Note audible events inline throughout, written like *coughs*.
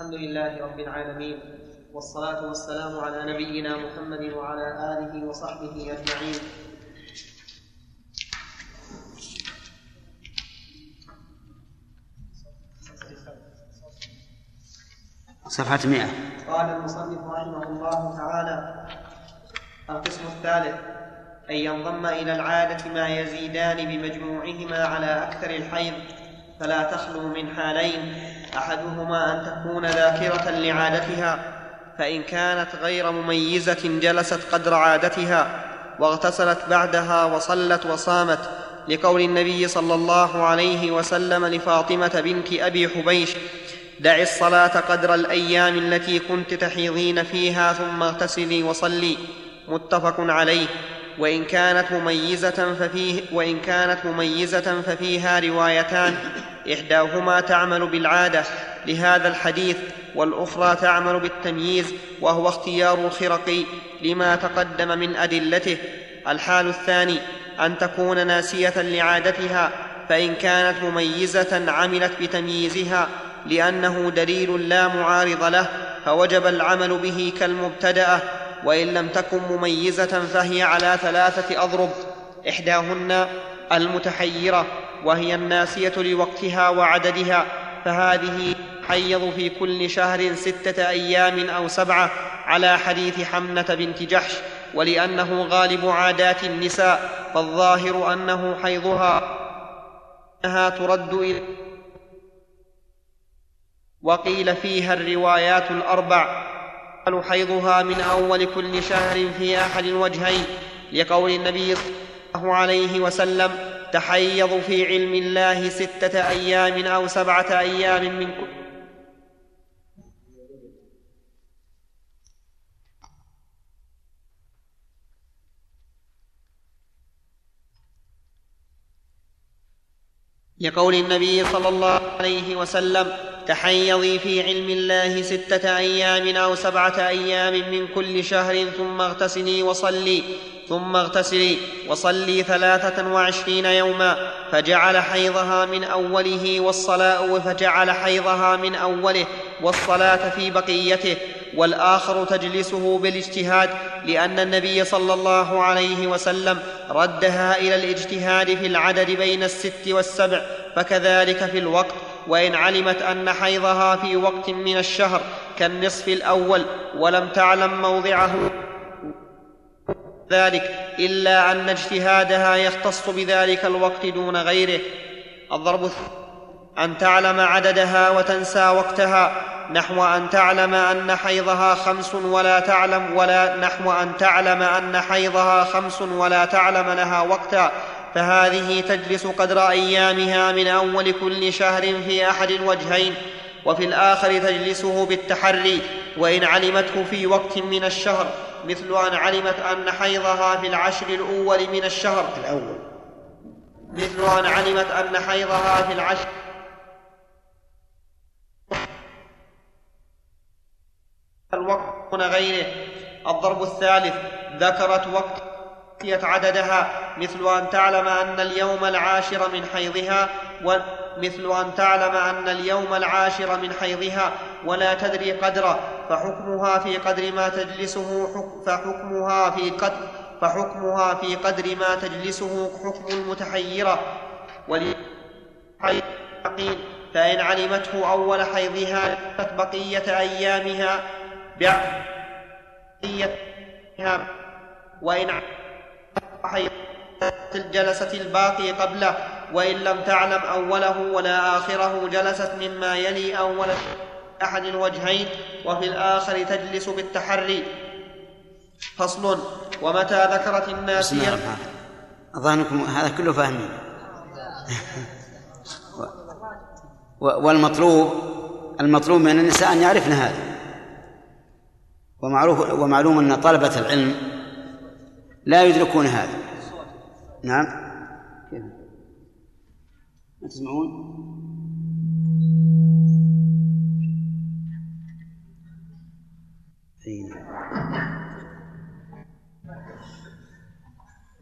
الحمد لله رب العالمين والصلاة والسلام على نبينا محمد وعلى آله وصحبه أجمعين. صفحة مئة. قال المصنف رحمه الله تعالى القسم الثالث أن ينضم إلى العادة ما يزيدان بمجموعهما على أكثر الحيض فلا تخلو من حالين. أحدهما أن تكون ذاكرة لعادتها فإن كانت غير مميزة جلست قدر عادتها واغتسلت بعدها وصلت وصامت لقول النبي صلى الله عليه وسلم لفاطمة بنت أبي حبيش دع الصلاة قدر الأيام التي كنت تحيضين فيها ثم اغتسلي وصلي متفق عليه. وإن كانت مميزة ففيه وإن كانت مميزة ففيها روايتان. إحداهما تعمل بالعادة لهذا الحديث والأخرى تعمل بالتمييز وهو اختيار الخرقي لما تقدم من أدلته. الحال الثاني أن تكون ناسية لعادتها فإن كانت مميزة عملت بتمييزها لأنه دليل لا معارض له فوجب العمل به كالمبتدأة. وإن لم تكن مميزة فهي على ثلاثة أضرب. إحداهن المتحيرة وهي الناسية لوقتها وعددها فهذه حيض في كل شهر ستة أيام أو سبعة على حديث حمنة بنت جحش ولأنه غالب عادات النساء فالظاهر أنه حيضها أنها ترد إلى وقيل فيها الروايات الأربع حيضها من أول كل شهر في أحد الوجهين لقول النبي صلى الله عليه وسلم تحيض في علم الله ستة أيام أو سبعة أيام من كل لقول النبي صلى الله عليه وسلم تحيضي في علم الله ستة أيام أو سبعة أيام من كل شهر ثم اغتسلي وصلي ثم اغتسلي وصلي ثلاثة وعشرين يوما فجعل حيضها من أوله والصلاة فجعل حيضها من أوله والصلاة في بقيته والآخر تجلسه بالاجتهاد لأن النبي صلى الله عليه وسلم ردها إلى الاجتهاد في العدد بين الست والسبع فكذلك في الوقت. وإن علمت أن حيضها في وقت من الشهر كالنصف الأول ولم تعلم موضعه ذلك إلا أن اجتهادها يختص بذلك الوقت دون غيره. الضرب أن تعلم عددها وتنسى وقتها نحو أن تعلم أن حيضها خمس ولا تعلم ولا نحو أن تعلم أن حيضها خمس ولا تعلم لها وقتا فهذه تجلس قدر أيامها من أول كل شهر في أحد الوجهين وفي الآخر تجلسه بالتحري وإن علمته في وقت من الشهر مثل أن علمت أن حيضها في العشر الأول من الشهر. الأول. مثل أن علمت أن حيضها في العشر. الوقت دون غيره. الضرب الثالث ذكرت وقت نسيت عددها مثل أن تعلم أن اليوم العاشر من حيضها ومثل أن تعلم أن اليوم العاشر من حيضها ولا تدري قدره فحكمها في قدر ما تجلسه حك فحكمها في قدر فحكمها في قدر ما تجلسه حكم المتحيرة. ولحيض فإن علمته أول حيضها بقية أيامها بقية وإن جلست الباقي قبله وإن لم تعلم أوله ولا آخره جلست مما يلي أول أحد الوجهين وفي الآخر تجلس بالتحري. فصل ومتى ذكرت بسم الله الناسية الرحمن أظنكم هذا كله فاهمين. *laughs* والمطلوب المطلوب من النساء أن يعرفن هذا. ومعروف ومعلوم أن طلبة العلم لا يدركون هذا. نعم. كيف؟ ما تسمعون.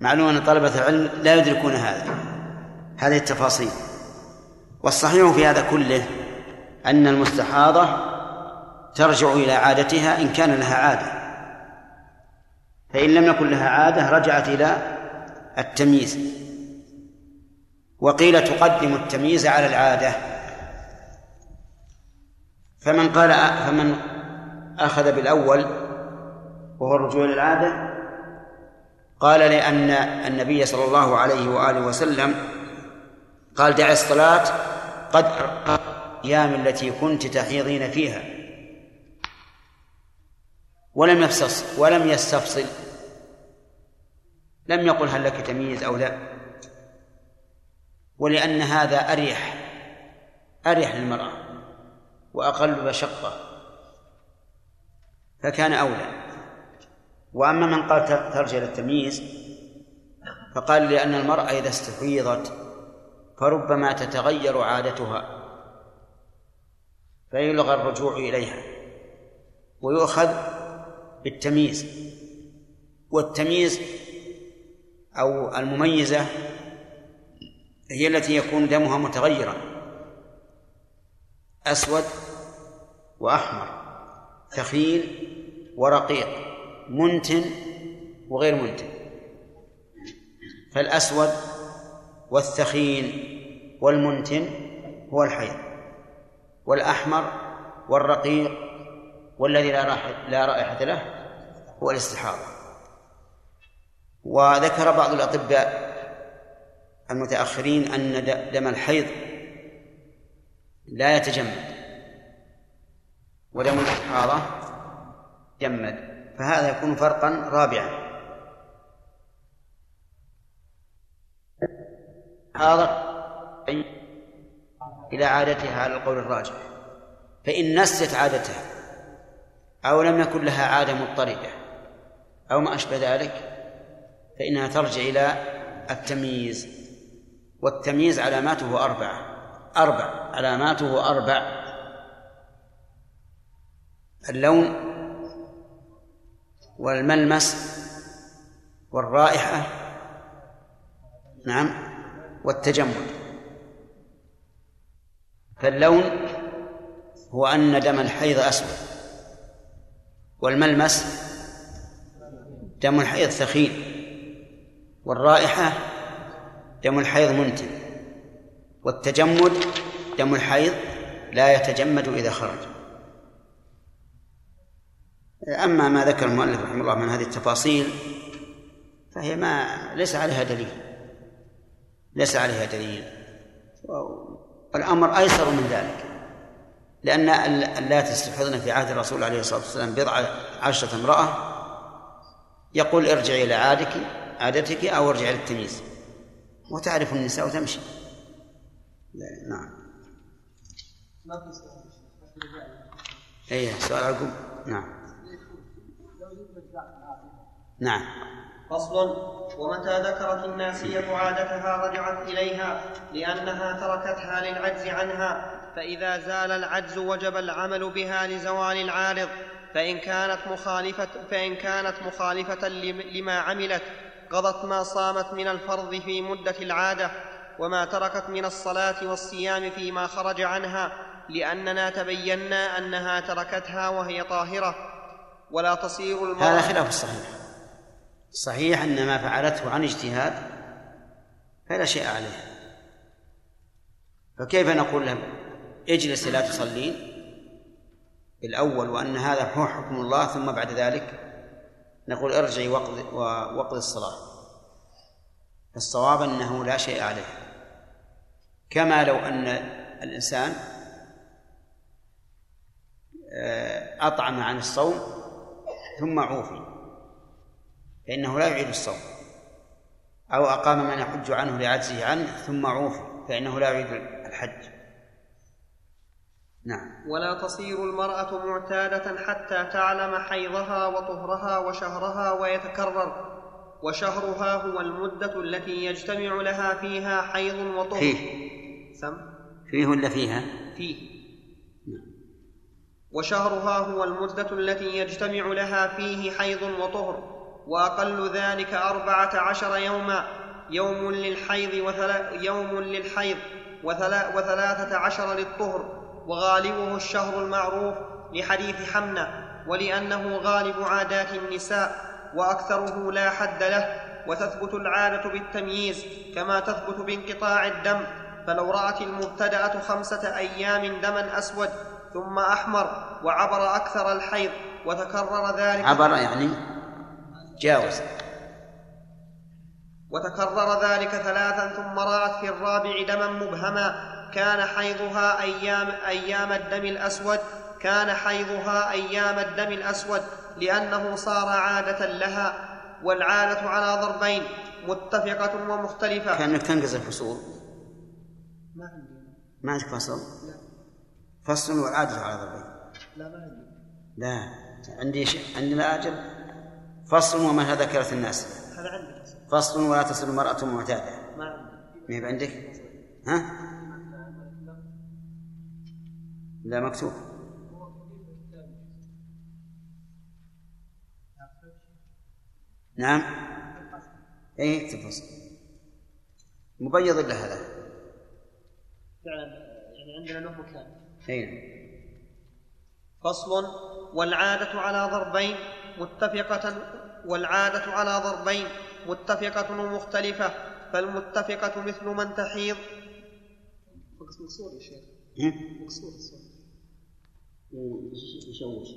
معلوم أن طلبة العلم لا يدركون هذا. هذه التفاصيل. والصحيح في هذا كله أن المستحاضة ترجع إلى عادتها إن كان لها عادة. فإن لم يكن لها عادة رجعت إلى التمييز. وقيل تقدم التمييز على العادة. فمن قال فمن أخذ بالأول وهو الرجوع إلى العادة قال لأن النبي صلى الله عليه وآله وسلم قال دع الصلاة قد أيام التي كنت تحيضين فيها. ولم يفصص ولم يستفصل. لم يقل هل لك تمييز أو لا. ولأن هذا أريح أريح للمرأة وأقل مشقة فكان أولى. وأما من قال ترجع للتمييز فقال لأن المرأة إذا استفيضت فربما تتغير عادتها فيلغى الرجوع إليها ويؤخذ بالتمييز. والتمييز أو المميزة هي التي يكون دمها متغيرا أسود وأحمر ثخين ورقيق منتن وغير منتن. فالأسود والثخين والمنتن هو الحيض والأحمر والرقيق والذي لا رائحة لا رائحة له هو الاستحاضة وذكر بعض الأطباء المتأخرين أن دم الحيض لا يتجمد. ودم الاستحاضة جمد فهذا يكون فرقا رابعا. هذا إلى عادتها على القول الراجح. فإن نست عادتها أو لم يكن لها عادة مضطردة أو ما أشبه ذلك فإنها ترجع إلى التمييز والتمييز علاماته أربعة أربع علاماته أربع. اللون والملمس والرائحة نعم والتجمد فاللون هو أن دم الحيض أسود والملمس دم الحيض ثخين والرائحة دم الحيض منتن والتجمد دم الحيض لا يتجمد إذا خرج. أما ما ذكر المؤلف رحمه الله من هذه التفاصيل فهي ما ليس عليها دليل ليس عليها دليل. والأمر أيسر من ذلك لأن اللاتي استحضن في عهد الرسول عليه الصلاة والسلام بضع عشرة امرأة يقول ارجعي إلى عادك عادتك أو ارجعي للتمييز وتعرف النساء وتمشي. نعم. اي سؤال عقب نعم. نعم. فصل. ومتى ذكرت الناسية عادتها رجعت إليها لأنها تركتها للعجز عنها فإذا زال العجز وجب العمل بها لزوال العارض. فإن كانت مخالفة فإن كانت مخالفة لما عملت قضت ما صامت من الفرض في مدة العادة وما تركت من الصلاة والصيام فيما خرج عنها لأننا تبينا أنها تركتها وهي طاهرة. ولا تصير المرأة هذا خلاف الصحيح. صحيح أن ما فعلته عن اجتهاد فلا شيء عليه. فكيف نقول له اجلس لا تصلين؟ الأول وأن هذا هو حكم الله ثم بعد ذلك نقول ارجعي وقضي الصلاة. الصواب أنه لا شيء عليه. كما لو أن الإنسان آه، أطعم عن الصوم ثم عوفي فإنه لا يعيد الصوم. أو أقام من يحج عنه لعجزه عنه ثم عوفي فإنه لا يعيد الحج. نعم. ولا تصير المرأة معتادة حتى تعلم حيضها وطهرها وشهرها ويتكرر وشهرها هو المدة التي يجتمع لها فيها حيض وطهر. فيه. سم؟ فيه ولا فيها؟ فيه. نعم. وشهرها هو المدة التي يجتمع لها فيه حيض وطهر وأقل ذلك أربعة عشر يوما يوم للحيض وثلا يوم للحيض وثلا وثلاثة عشر للطهر. وغالبه الشهر المعروف لحديث حمنة ولأنه غالب عادات النساء وأكثره لا حد له وتثبت العادة بالتمييز كما تثبت بانقطاع الدم فلو رأت المبتدأة خمسة أيام دما أسود ثم أحمر وعبر أكثر الحيض وتكرر ذلك عبر يعني جاوز. وتكرر ذلك ثلاثا ثم رأت في الرابع دما مبهما كان حيضها أيام أيام الدم الأسود كان حيضها أيام الدم الأسود لأنه صار عادة لها والعادة على ضربين متفقة ومختلفة. كأنك تنقز الفصول. ما عندي. ما عندك فصل؟ لا. فصل والعادة على ضربين. لا ما عندي. لا. عندي شيء عندنا أجل. فصل وما ذكرت الناس. هذا عندي فصل. ولا تصل المرأة معتادة. ما عندي. ما عندك؟ ها؟ لا مكتوب نعم. اي اكتب فصل مبيض الا هذا؟ فعلا يعني عندنا له مكان. اي فصل. والعادة على ضربين متفقة والعادة على ضربين متفقة ومختلفة فالمتفقة مثل من تحيض. مقصود يا شيخ. مقصود الصوت يشوش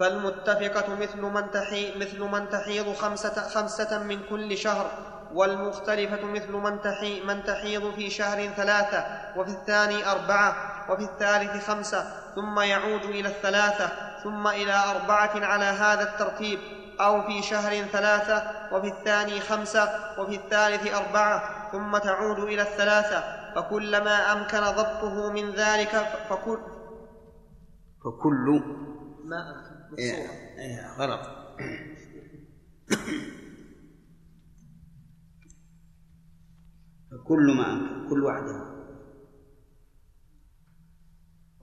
فالمتفقة مثل من تحي مثل من تحيض خمسة, خمسة من كل شهر والمختلفة مثل من تحي من تحيض في شهر ثلاثة وفي الثاني أربعة وفي الثالث خمسة ثم يعود إلى الثلاثة ثم إلى أربعة على هذا الترتيب أو في شهر ثلاثة وفي الثاني خمسة وفي الثالث أربعة ثم تعود إلى الثلاثة فكلما أمكن ضبطه من ذلك فكل فكل ما أمكن إيه،. إيه، غلط فكل ما أمكن كل واحدة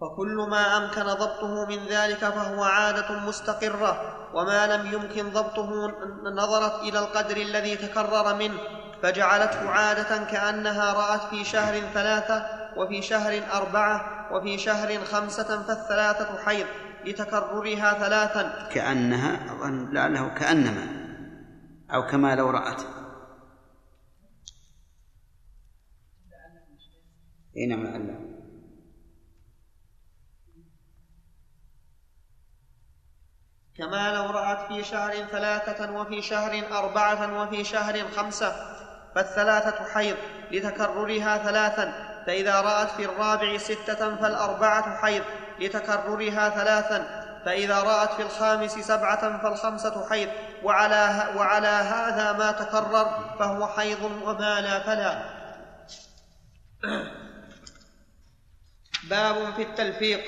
فكل ما أمكن ضبطه من ذلك فهو عادة مستقرة وما لم يمكن ضبطه نظرت إلى القدر الذي تكرر منه فجعلته عادة كأنها رأت في شهر ثلاثة وفي شهر أربعة وفي شهر خمسة فالثلاثة حيض لتكررها ثلاثا. كأنها أظن لعله كأنما أو كما لو رأت. نعم لعله كما لو رأت في شهر ثلاثة وفي شهر أربعة وفي شهر خمسة فالثلاثة حيض لتكررها ثلاثا. فإذا رأت في الرابع ستة فالأربعة حيض لتكررها ثلاثا فإذا رأت في الخامس سبعة فالخمسة حيض وعلى, وعلى هذا ما تكرر فهو حيض وما لا فلا. باب في التلفيق.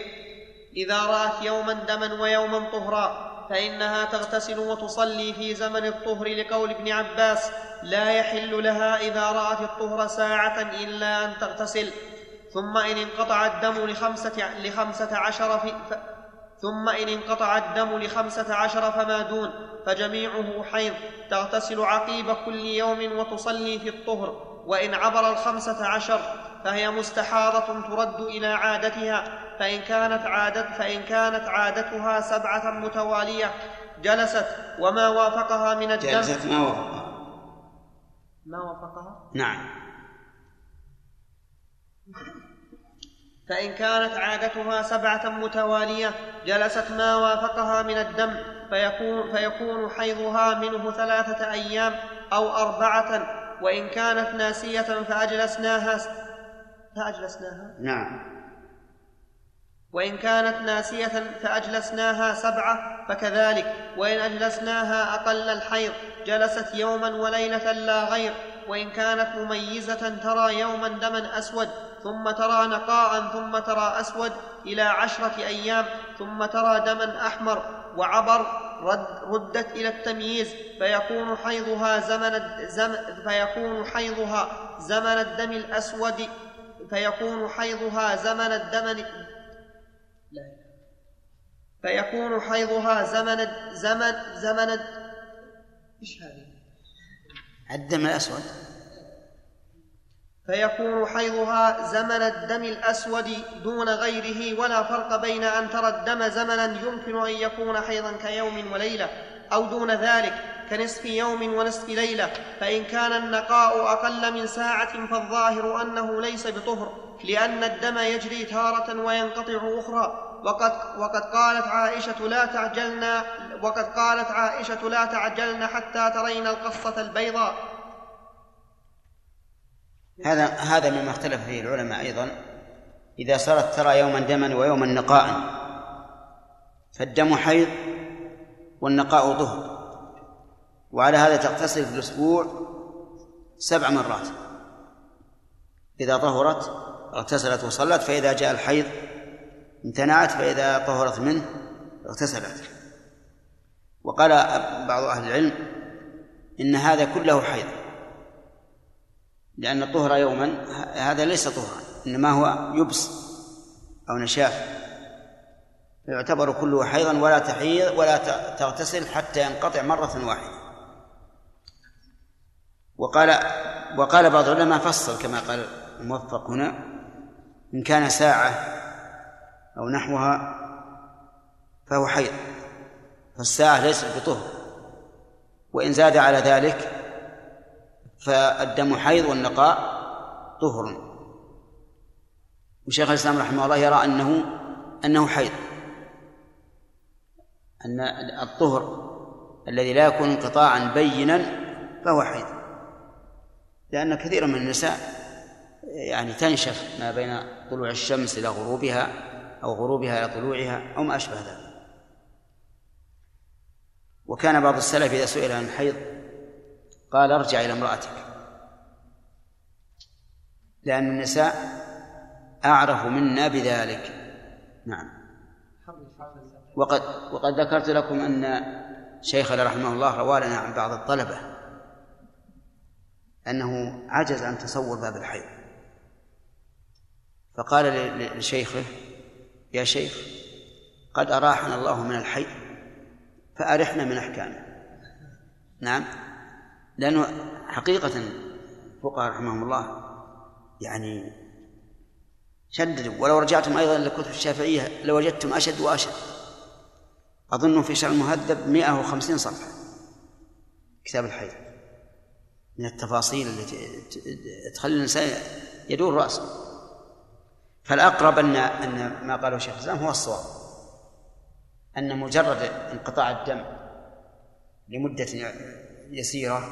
إذا رأت يوما دما ويوما طهرا فإنها تغتسل وتصلي في زمن الطهر لقول ابن عباس لا يحل لها إذا رأت الطهر ساعة إلا أن تغتسل. ثم إن انقطع الدم لخمسة, لخمسة عشر في ف ثم إن انقطع الدم لخمسة عشر فما دون. فجميعه حيض. تغتسل عقيب كل يوم وتصلي في الطهر. وإن عبر الخمسة عشر فهي مستحاضة ترد إلى عادتها. فإن كانت عادت فإن كانت عادتها سبعة متوالية جلست. وما وافقها من الدم. جلست ما وافقها. ما وافقها؟ نعم. فإن كانت عادتها سبعة متوالية جلست ما وافقها من الدم فيكون, فيكون حيضها منه ثلاثة أيام أو أربعة وإن كانت ناسية فأجلسناها فأجلسناها؟ نعم. وإن كانت ناسية فأجلسناها سبعة فكذلك. وإن أجلسناها أقل الحيض جلست يوما وليلة لا غير. وإن كانت مميزة ترى يوما دما أسود ثم ترى نقاء ثم ترى أسود إلى عشرة أيام ثم ترى دما أحمر وعبر رد ردت إلى التمييز. فيكون حيضها زمن الد- زم فيكون حيضها زمن الدم الأسود فيكون حيضها زمن الدم فيكون حيضها زمن زمن زمن إيش هذه؟ الدم الأسود فيكون حيضها زمن الدم الأسود دون غيره ولا فرق بين أن ترى الدم زمنا يمكن أن يكون حيضا كيوم وليلة أو دون ذلك كنصف يوم ونصف ليلة فإن كان النقاء أقل من ساعة فالظاهر أنه ليس بطهر لأن الدم يجري تارة وينقطع أخرى وقد, وقد قالت عائشة لا تعجلن وقد قالت عائشة لا تعجلن حتى ترين القصة البيضاء. هذا هذا مما اختلف فيه العلماء أيضا. إذا صارت ترى يوما دما ويوما نقاء فالدم حيض والنقاء ظهر. وعلى هذا تغتسل في الأسبوع سبع مرات. إذا طهرت اغتسلت وصلت فإذا جاء الحيض امتنعت فإذا طهرت منه اغتسلت. وقال بعض أهل العلم إن هذا كله حيض لأن الطهر يوما هذا ليس طهرا إنما هو يبس أو نشاف. يعتبر كله حيضا ولا تحيض ولا تغتسل حتى ينقطع مرة واحدة. وقال وقال بعض العلماء فصل كما قال الموفق هنا إن كان ساعة أو نحوها فهو حيض فالساعة ليست بطهر. وإن زاد على ذلك فالدم حيض والنقاء طهر. وشيخ الإسلام رحمه الله يرى أنه أنه حيض. أن الطهر الذي لا يكون انقطاعا بينا فهو حيض. لأن كثيرا من النساء يعني تنشف ما بين طلوع الشمس إلى غروبها أو غروبها إلى طلوعها أو ما أشبه ذلك. وكان بعض السلف إذا سئل عن الحيض قال ارجع إلى امرأتك. لأن النساء أعرف منا بذلك. نعم. وقد وقد ذكرت لكم أن شيخنا رحمه الله روى لنا عن بعض الطلبة أنه عجز عن تصور باب الحيض. فقال لشيخه يا شيخ قد أراحنا الله من الحي فأرحنا من أحكامه. نعم لأنه حقيقة الفقهاء رحمهم الله يعني شددوا ولو رجعتم أيضا لكتب الشافعية لوجدتم أشد وأشد. أظن في شرح المهذب 150 صفحة كتاب الحيض من التفاصيل التي تخلي الإنسان يدور رأسه. فالأقرب أن أن ما قاله شيخ الإسلام هو الصواب. أن مجرد انقطاع الدم لمدة يسيرة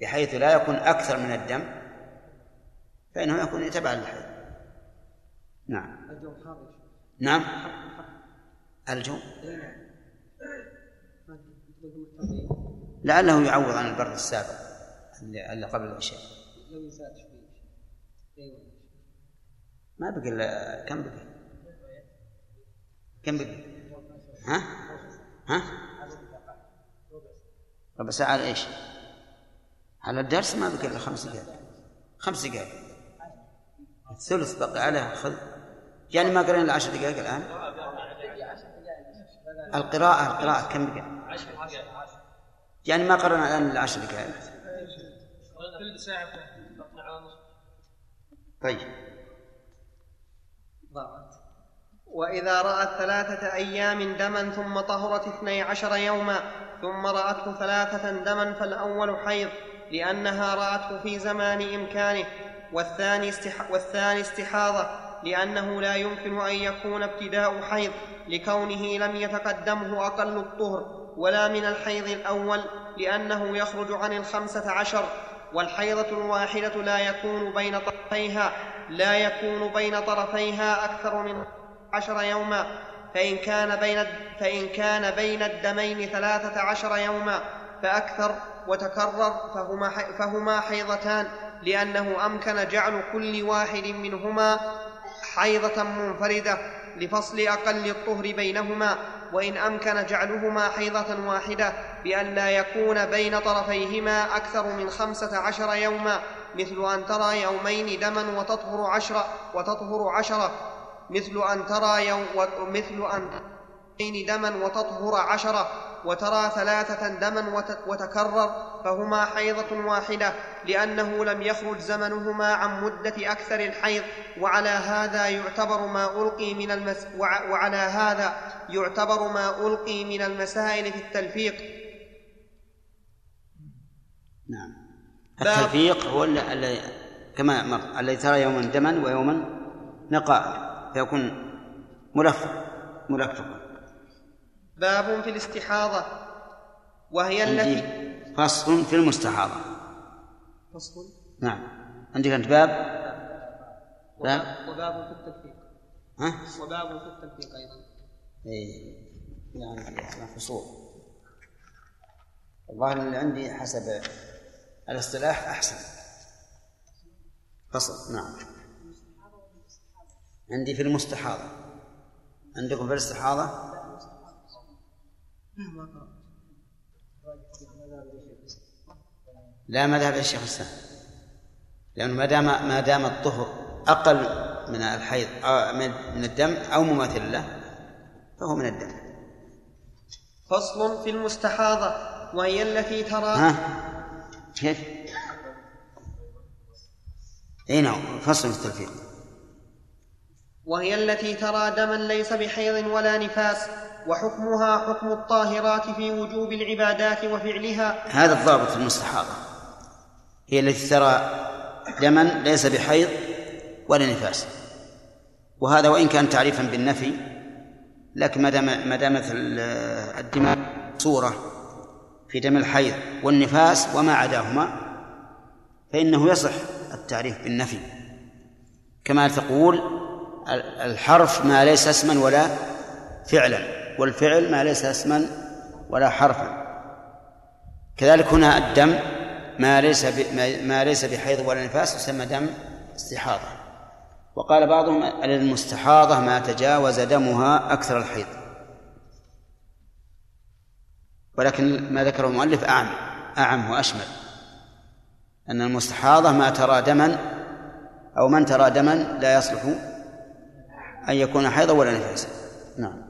بحيث لا يكون أكثر من الدم فإنه يكون تبعا للحيض نعم. نعم. الجو؟ لعله يعوض عن البرد السابق اللي قبل العشاء. ما بقي إلا كم بقي؟ كم بقي؟ ها؟ ها؟ ربع ساعة على إيش؟ على الدرس ما بقي إلا خمس دقائق خمس دقائق الثلث بقي على خذ يعني ما قرينا إلا عشر دقائق الآن القراءة القراءة كم بقي؟ يعني ما قرأنا الآن إلا عشر دقائق طيب وإذا رأت ثلاثة أيام دما ثم طهرت اثني عشر يوما ثم رأته ثلاثة دما فالأول حيض لأنها رأته في زمان إمكانه. والثاني, استح والثاني استحاضة لأنه لا يمكن أن يكون ابتداء حيض لكونه لم يتقدمه أقل الطهر. ولا من الحيض الأول لأنه يخرج عن الخمسة عشر والحيضة الواحدة لا يكون بين طرفيها. لا يكون بين طرفيها أكثر من عشر يوما فإن كان بين فإن كان بين الدمين ثلاثة عشر يوما فأكثر وتكرر فهما فهما حيضتان لأنه أمكن جعل كل واحد منهما حيضة منفردة لفصل أقل الطهر بينهما وإن أمكن جعلهما حيضة واحدة بأن لا يكون بين طرفيهما أكثر من خمسة عشر يوما. مثل أن ترى يومين دما وتطهر عشرة وتطهر عشرة. مثل أن ترى يوم مثل أن دما وتطهر عشرة وترى ثلاثة دما وتكرر فهما حيضة واحدة لأنه لم يخرج زمنهما عن مدة أكثر الحيض. وعلى هذا يعتبر ما ألقي من المس وعلى هذا يعتبر ما ألقي من المسائل في التلفيق نعم التلفيق هو الذي كما مر الذي ترى يوما دما ويوما نقاء فيكون ملفق ملفقا باب في الاستحاضة وهي التي فصل في المستحاضة. فصل؟ نعم. عندك أنت باب؟ باب؟ وباب في التلفيق ها؟ وباب في التلفيق أيضا. إيه. يعني فصول. الظاهر اللي عندي حسب الاصطلاح أحسن. فصل. نعم. عندي في المستحاضة. عندكم في الاستحاضة؟ لا مذهب الشيخ الإسلام لأنه ما دام ما دام الطهر أقل من الحيض من الدم أو مماثل له فهو من الدم. فصل في المستحاضة وهي التي ترى ها؟ كيف؟ إي نعم فصل في التلفيق وهي التي ترى دما ليس بحيض ولا نفاس وحكمها حكم الطاهرات في وجوب العبادات وفعلها. هذا الضابط المستحاضة. هي التي ترى دما ليس بحيض ولا نفاس. وهذا وإن كان تعريفا بالنفي لكن ما دام ما دامت الدماء صورة في دم الحيض والنفاس وما عداهما فإنه يصح التعريف بالنفي. كما تقول الحرف ما ليس اسما ولا فعلا والفعل ما ليس اسما ولا حرفا. كذلك هنا الدم ما ليس ما ليس بحيض ولا نفاس يسمى دم استحاضة. وقال بعضهم المستحاضة ما تجاوز دمها أكثر الحيض. ولكن ما ذكره المؤلف أعم أعم وأشمل. أن المستحاضة ما ترى دما أو من ترى دما لا يصلح أن يكون حيضا ولا نفاسا. نعم.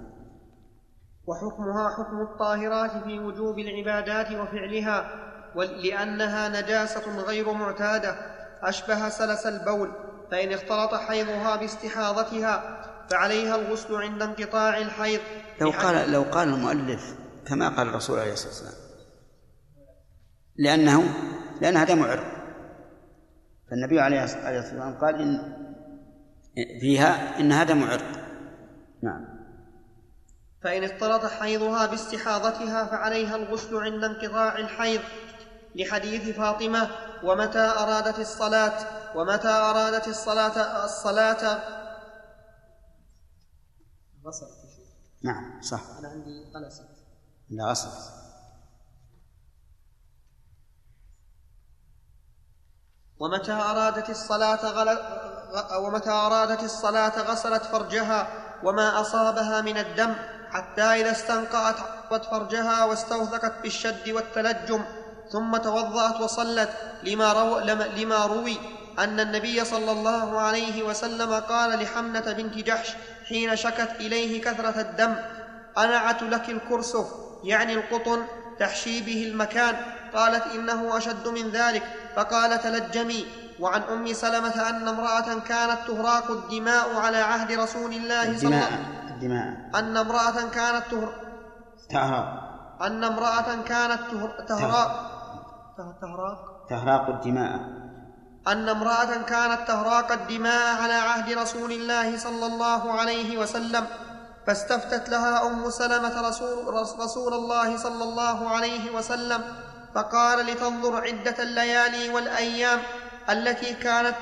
وحكمها حكم الطاهرات في وجوب العبادات وفعلها لأنها نجاسة غير معتادة. أشبه سلس البول فإن اختلط حيضها باستحاضتها فعليها الغسل عند انقطاع الحيض. لو قال لو قال المؤلف كما قال الرسول عليه الصلاة والسلام. لأنه لأنها دم عرق فالنبي عليه الصلاة والسلام قال إن فيها إنها دم عرق نعم. فإن اختلط حيضها باستحاضتها فعليها الغسل عند انقطاع الحيض لحديث فاطمة ومتى أرادت الصلاة؟ ومتى أرادت الصلاة الصلاة؟ غسلت نعم صح. أنا عندي غلست لا غسلت ومتى أرادت الصلاة غل... ومتى أرادت الصلاة غسلت فرجها وما أصابها من الدم حتى إذا استنقعت عقبت فرجها واستوثقت بالشد والتلجم ثم توضأت وصلت لما, رو لما روي أن النبي صلى الله عليه وسلم قال لحمنة بنت جحش حين شكت إليه كثرة الدم أنعت لك الكرسف يعني القطن تحشي به المكان. قالت إنه أشد من ذلك فقال تلجمي. وعن أم سلمة أن امرأة كانت تهراق الدماء على عهد رسول الله صلى الله عليه وسلم. الدماء أن امرأة كانت تهر تهراق. أن امرأة كانت تهراق. تهراق. تهراق الدماء. أن امرأة كانت تهراق الدماء على عهد رسول الله صلى الله عليه وسلم. فاستفتت لها أم سلمة رسول, رسول الله صلى الله عليه وسلم فقال لتنظر عدة الليالي والأيام التي كانت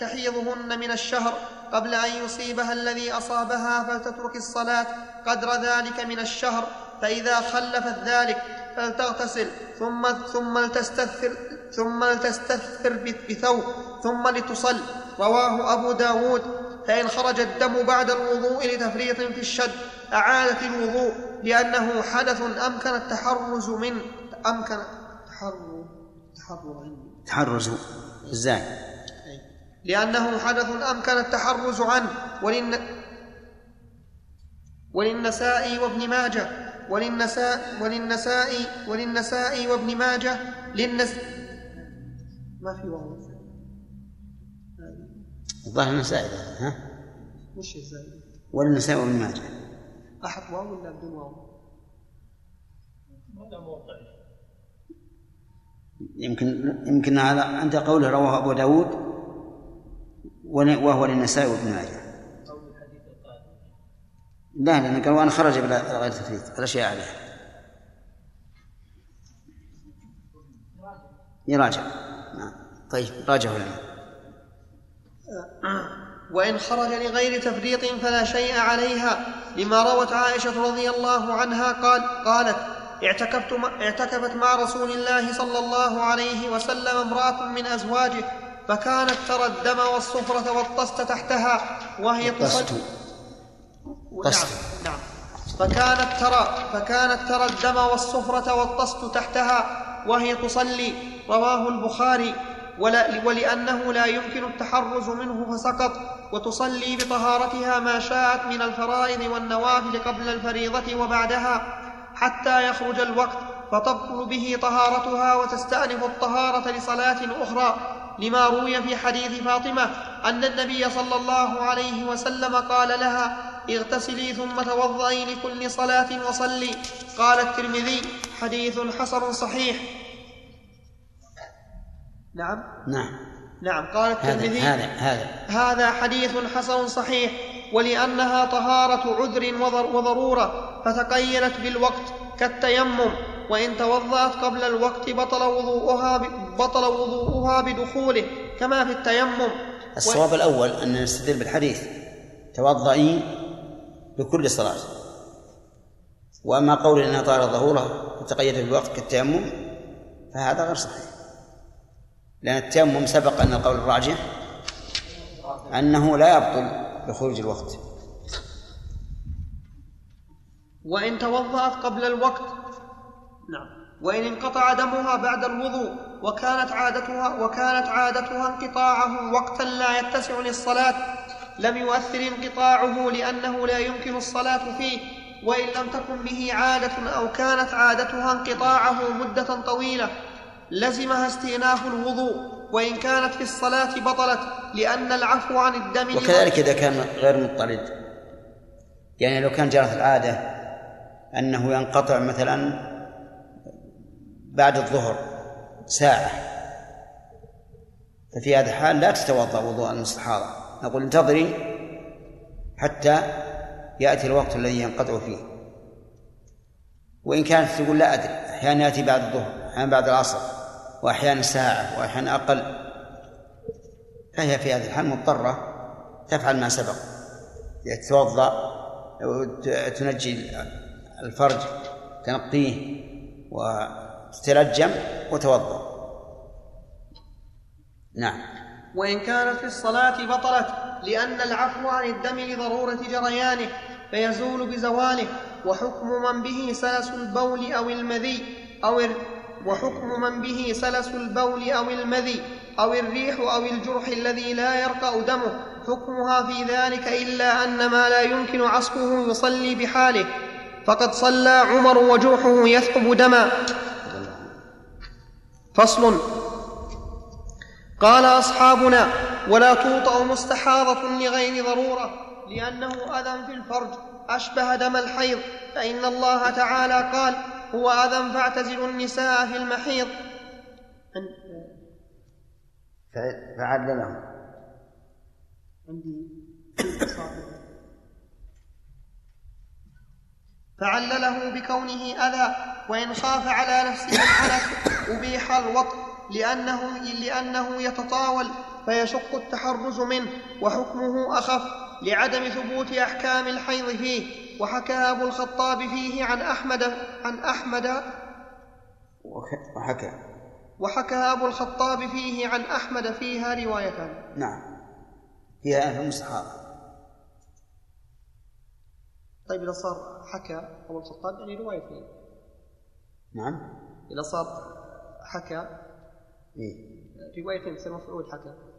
تحيضهن من الشهر قبل أن يصيبها الذي أصابها فلتترك الصلاة قدر ذلك من الشهر فإذا خلفت ذلك فلتغتسل ثم ثم لتستثر ثم لتستثر بثوب ثم لتصل رواه أبو داود فإن خرج الدم بعد الوضوء لتفريط في الشد أعادت الوضوء لأنه حدث أمكن التحرز منه أمكن تحرز. تحرز. إزاي لأنه حدث أمكن التحرز عنه ولن وللنسائي وابن ماجه وللنساء وللنسائي وللنسائي وابن ماجه للنس ما في واو. الظاهر النسائي ها؟ وش الزائد؟ وللنسائي وابن ماجه أحط واو ولا بدون واو؟ يمكن يمكن هذا عند قوله رواه أبو داود وهو للنسائي وابن ماجه. لا لأن قال وأنا خرج بلا غير تثبيت الأشياء عليها يراجع. نعم. طيب راجعوا لنا. وإن خرج لغير تفريط فلا شيء عليها لما روت عائشة رضي الله عنها قال قالت اعتكفت اعتكفت مع رسول الله صلى الله عليه وسلم امرأة من أزواجه فكانت ترى الدم والصفرة والطست تحتها وهي تصلي نعم نعم. فكانت ترى فكانت ترى الدم والصفرة والطست تحتها وهي تصلي. رواه البخاري. ولا ولأنه لا يمكن التحرز منه فسقط وتصلي بطهارتها ما شاءت من الفرائض والنوافل قبل الفريضة وبعدها حتى يخرج الوقت فتبطل به طهارتها وتستأنف الطهارة لصلاة أخرى لما روي في حديث فاطمة أن النبي صلى الله عليه وسلم قال لها اغتسلي ثم توضئي لكل صلاة وصلي قال الترمذي حديث حسن صحيح نعم؟ نعم. نعم. قال الترمذي هذا هذا. هذا حديث حسن صحيح ولأنها طهارة عذر وضرورة فتقيدت بالوقت كالتيمم وإن توضأت قبل الوقت بطل وضوءها بطل وضوءها بدخوله كما في التيمم. الصواب و... الأول أن نستدل بالحديث. توضئي لكل صلاة. وأما قول أنها طهارة ظهورها وتقيدت بالوقت كالتيمم فهذا غير صحيح. لأن التيمم سبق أن القول الراجح أنه لا يبطل بخروج الوقت. وإن توضأت قبل الوقت نعم. وإن انقطع دمها بعد الوضوء وكانت عادتها وكانت عادتها انقطاعه وقتا لا يتسع للصلاة لم يؤثر انقطاعه لأنه لا يمكن الصلاة فيه وإن لم تكن به عادة أو كانت عادتها انقطاعه مدة طويلة. لزمها استئناف الوضوء وإن كانت في الصلاة بطلت لأن العفو عن الدم وكذلك إذا كان غير مضطرد. يعني لو كان جرت العادة أنه ينقطع مثلا بعد الظهر ساعة ففي هذا الحال لا تتوضأ وضوء المستحاضة. نقول انتظري حتى يأتي الوقت الذي ينقطع فيه. وإن كانت تقول لا أدري أحيانا يأتي بعد الظهر أحيانا بعد العصر. وأحيانا ساعة وأحيانا أقل. فهي في هذه الحال مضطرة تفعل ما سبق. تتوضأ تنجي الفرج تنقيه وتتلجم وتوضأ. نعم. وإن كانت في الصلاة بطلت لأن العفو عن الدم لضرورة جريانه فيزول بزواله وحكم من به سلس البول أو المذي أو وحكم من به سلس البول أو المذي أو الريح أو الجرح الذي لا يرقأ دمه. حكمها في ذلك إلا أن ما لا يمكن عصفه يصلي بحاله. فقد صلى عمر وجرحه يثقب دما. فصل. قال أصحابنا ولا توطأ مستحاضة لغير ضرورة لأنه أذى في الفرج أشبه دم الحيض. فإن الله تعالى قال هو أذى فاعتزلوا النساء في المحيض فعلله عندي فعلله بكونه أذى وإن خاف على نفسه الحنث أبيح الوطء لأنه لأنه يتطاول فيشق التحرز منه وحكمه أخف. لعدم ثبوت أحكام الحيض فيه وحكى أبو الخطاب فيه عن أحمد عن أحمد. وحكى. وحكى أبو الخطاب فيه عن أحمد فيها روايتان نعم. فيها في المستحاضة طيب إذا صار حكى أبو الخطاب يعني روايتين نعم. إذا صار حكى إيه؟ روايتين تصير مفعول حكى.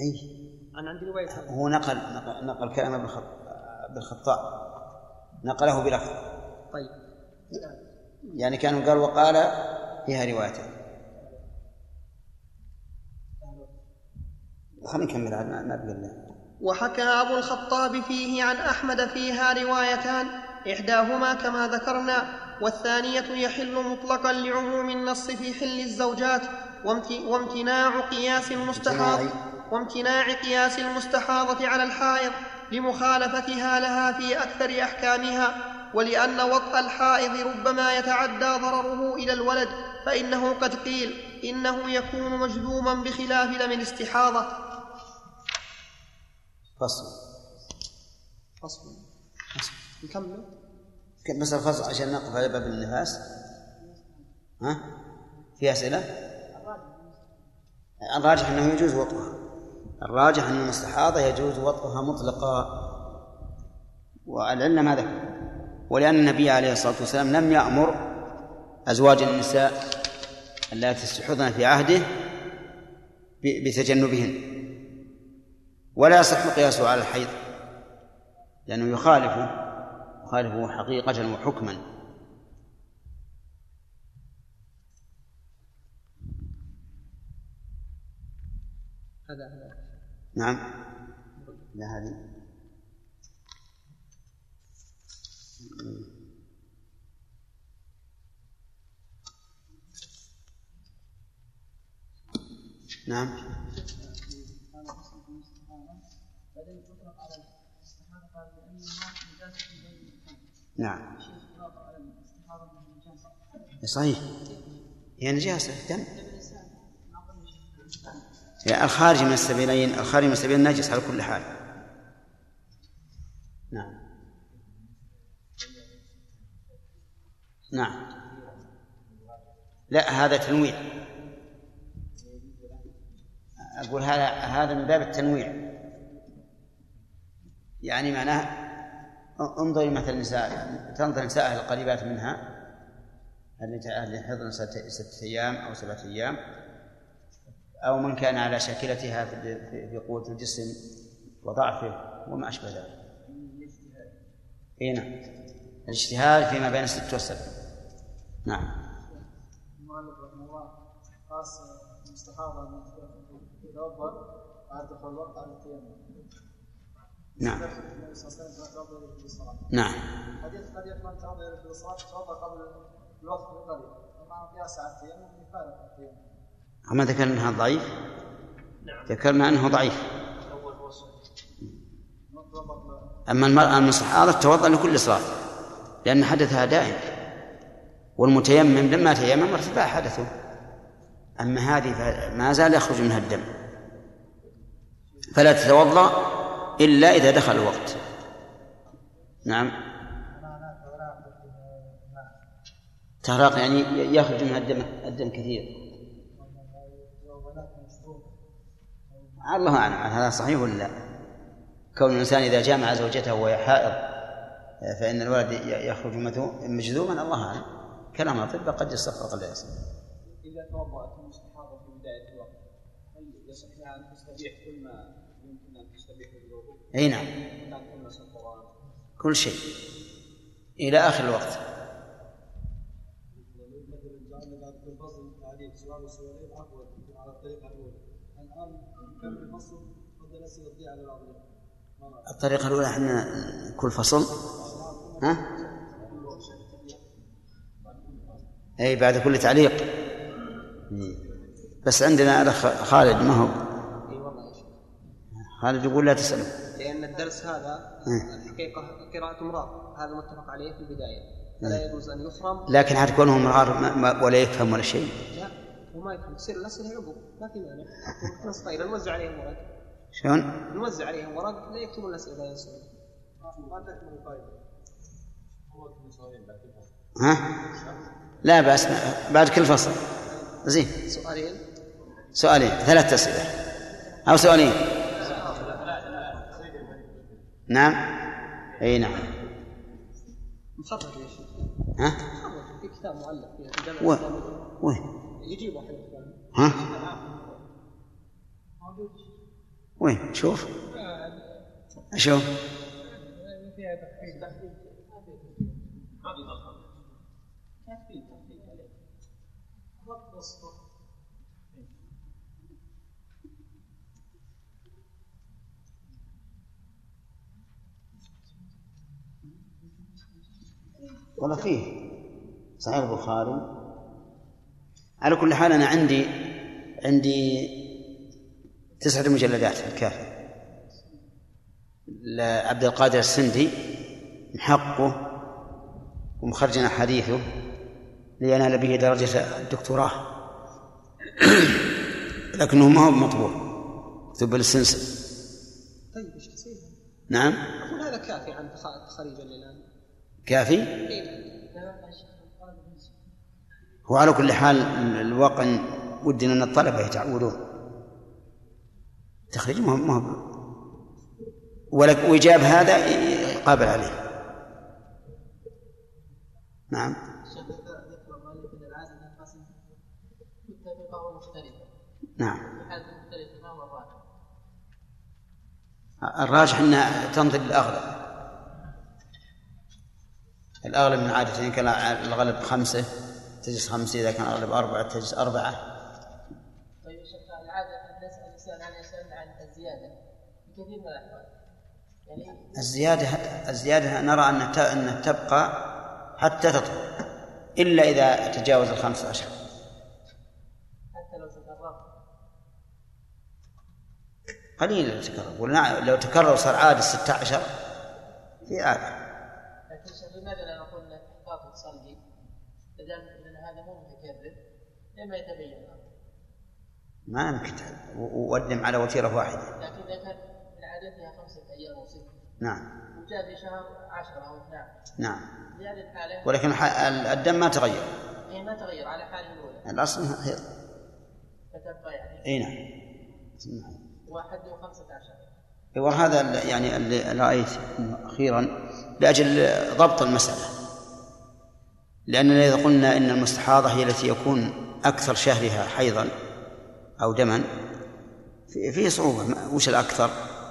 إيه؟ أنا عندي روايتين هو نقل نقل, نقل كلام ابن الخطاب. نقله بلفظ. طيب. يعني كان قال وقال فيها روايته خلينا نكمل ما ما بقى وحكى أبو الخطاب فيه عن أحمد فيها روايتان إحداهما كما ذكرنا والثانية يحل مطلقا لعموم النص في حل الزوجات وامتناع قياس المستحاض. وامتناع قياس المستحاضة على الحائض لمخالفتها لها في أكثر أحكامها ولأن وطأ الحائض ربما يتعدى ضرره إلى الولد فإنه قد قيل إنه يكون مجذوما بخلاف دم الاستحاضة. فصل. فصل. نكمل. بس الفصل عشان نقف على باب النفاس. ها؟ في أسئلة؟ الراجح. أنه يجوز وطئها الراجح أن المستحاضة يجوز وطئها مطلقا. والعلة ما ذكر ولأن النبي عليه الصلاة والسلام لم يأمر أزواج النساء اللاتي استحضن في عهده بتجنبهن. ولا يصح قياسه على الحيض لأنه يخالفه يخالفه حقيقة وحكما. هذا. نعم. لا هذه. نعم. نعم. صحيح. هي نجاسة دم يعني الخارج من السبيلين الخارج من السبيلين نجس على كل حال. نعم. نعم. لا هذا تنويع. أقول هذا هذا من باب التنويع. يعني معناه انظري مثل النساء تنظر النساء القريبات منها اللي حضن ستة أيام أو سبعة أيام؟ أو من كان على شاكلتها في قوة الجسم وضعفه وما أشبه ذلك. إي نعم. الاجتهاد فيما بين الست والسبع. نعم. المؤلف رحمه الله خاص المستحاضة يتوضأ بعد دخول الوقت على. نعم نعم حديث قد يكون الصلاة توضا قبل الوقت بقليل ومع قياس على التيمم يفارق التيمم أما ذكرنا أنها ضعيف؟ نعم. ذكرنا أنه ضعيف. أما المرأة المستحاضة توضأ لكل صلاة لأن حدثها دائم. والمتيمم لما تيمم ارتفاع حدثه. أما هذه ما زال يخرج منها الدم. فلا تتوضأ إلا إذا دخل الوقت. نعم. تهراق يعني يخرج منها الدم الدم كثير. الله أعلم هذا صحيح ولا لا. كون الإنسان إذا جامع زوجته وهي حائض فإن الولد يخرج مجذوما الله أعلم. كلام الأطباء قد وقد لا يصح إذا توضأت المستحاضة في بداية الوقت هل يصح لها أن تستبيح كل ما أي نعم. كل شيء. إلى آخر الوقت. الطريقة الأولى إحنا كل فصل. ها؟ أي بعد كل تعليق. بس عندنا الأخ خالد ما هو. خالد يقول لا تسأله لأن الدرس هذا الحقيقة قراءة مرار هذا متفق عليه في البداية. فلا يجوز أن يخرم لكن حتى كونه مرار ولا يفهم ولا شيء. لا. هو ما يفهم تصير الأسئلة عقب. ما في مانع. نص طيب نوزع عليهم ورق. شلون؟ نوزع عليهم ورق. لا يكتبون ما تكمل الفائدة ها؟ لا بأس. بعد كل فصل. زين. سؤالين؟ سؤالين. ثلاث أسئلة. أو سؤالين. نعم. إي نعم. مخرج يا شيخ. ها؟ في كتاب مؤلف في وين؟ وين؟ ها؟ وين؟ شوف. شوف والله فيه. صحيح البخاري. على كل حال أنا عندي عندي تسعة مجلدات الكافي لعبد القادر السندي محقه ومخرجنا حديثه لينال به درجة الدكتوراه. *coughs* لكنه ما هو مطبوع. كتب السنسل طيب إيش؟ نعم. أقول هذا كافي عن تخريجا الآن كافي؟ إيه. هو على كل حال الواقع ودنا إن الطلبة يتعودون. تخريج هو ولك وإجاب هذا قابل عليه. نعم. نعم. الراجح أنها تنظر للأغلب. الأغلب من عادة إن كان الغالب خمسة. تجلس خمسة إذا كان الأغلب أربعة تجلس أربعة. طيب شيخ العادة نسأل الإنسان عن يسأل عن الزيادة في كثير من الأحوال. يعني الزيادة الزيادة نرى أن أن تبقى حتى تطهر إلا إذا تجاوز الخمسة عشر. حتى لو تكرر. قليل لو تكرر. لو تكرر صار عادة ستة عشر. في عادة لكن لماذا لا نقول احتاط تصلي إذا هذا مو متكرر لما يتبين ما يمكن وقدم على وتيرة واحدة. لكن إذا كان من عادتها خمسة أيام أو ستة نعم. وجاء في شهر عشرة أو 12 نعم. في هذه الحالة ولكن الدم ما تغير. إيه ما تغير على حاله الأولى. الأصل هي فتبقى يعني. أي نعم. واحد وخمسة عشر. وهذا يعني اللي رأيت أخيرا لأجل ضبط المسألة. لأننا إذا قلنا إن المستحاضة هي التي يكون أكثر شهرها حيضا أو دما فيه صعوبة. وش الأكثر؟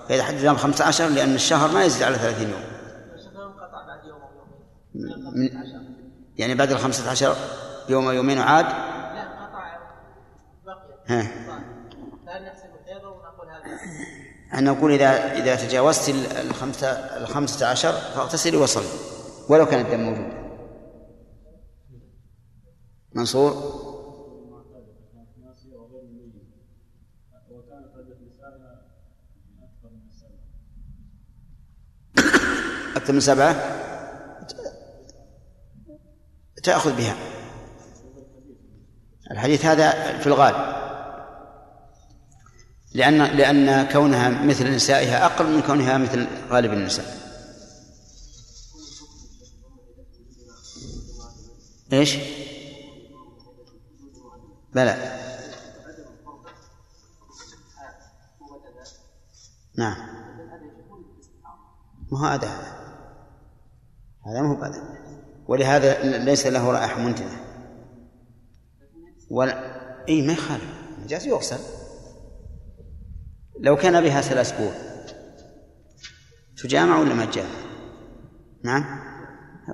فإذا حددنا بخمسة عشر لأن الشهر ما يزيد على ثلاثين يوم. من يعني بعد الخمسة عشر يوم أو يومين وعاد لا قطع بقي فهل نحسب الحيض ونقول هذا. أن نقول إذا إذا تجاوزت الخمسة الخمسة عشر فاغتسلي وصلي ولو كان الدم موجود. منصور؟ أكثر من سبعة؟ تأخذ بها. الحديث هذا في الغالب. لأن لأن كونها مثل نسائها أقل من كونها مثل غالب النساء. إيش؟ بلى. نعم. ما هذا هذا ما هو هذا ولهذا ليس له رائحة منتنة. ولا إي ما يخالف. جالس يغسل. لو كان بها ثلاث أسبوع. تجامع ولا ما تجامع؟ نعم.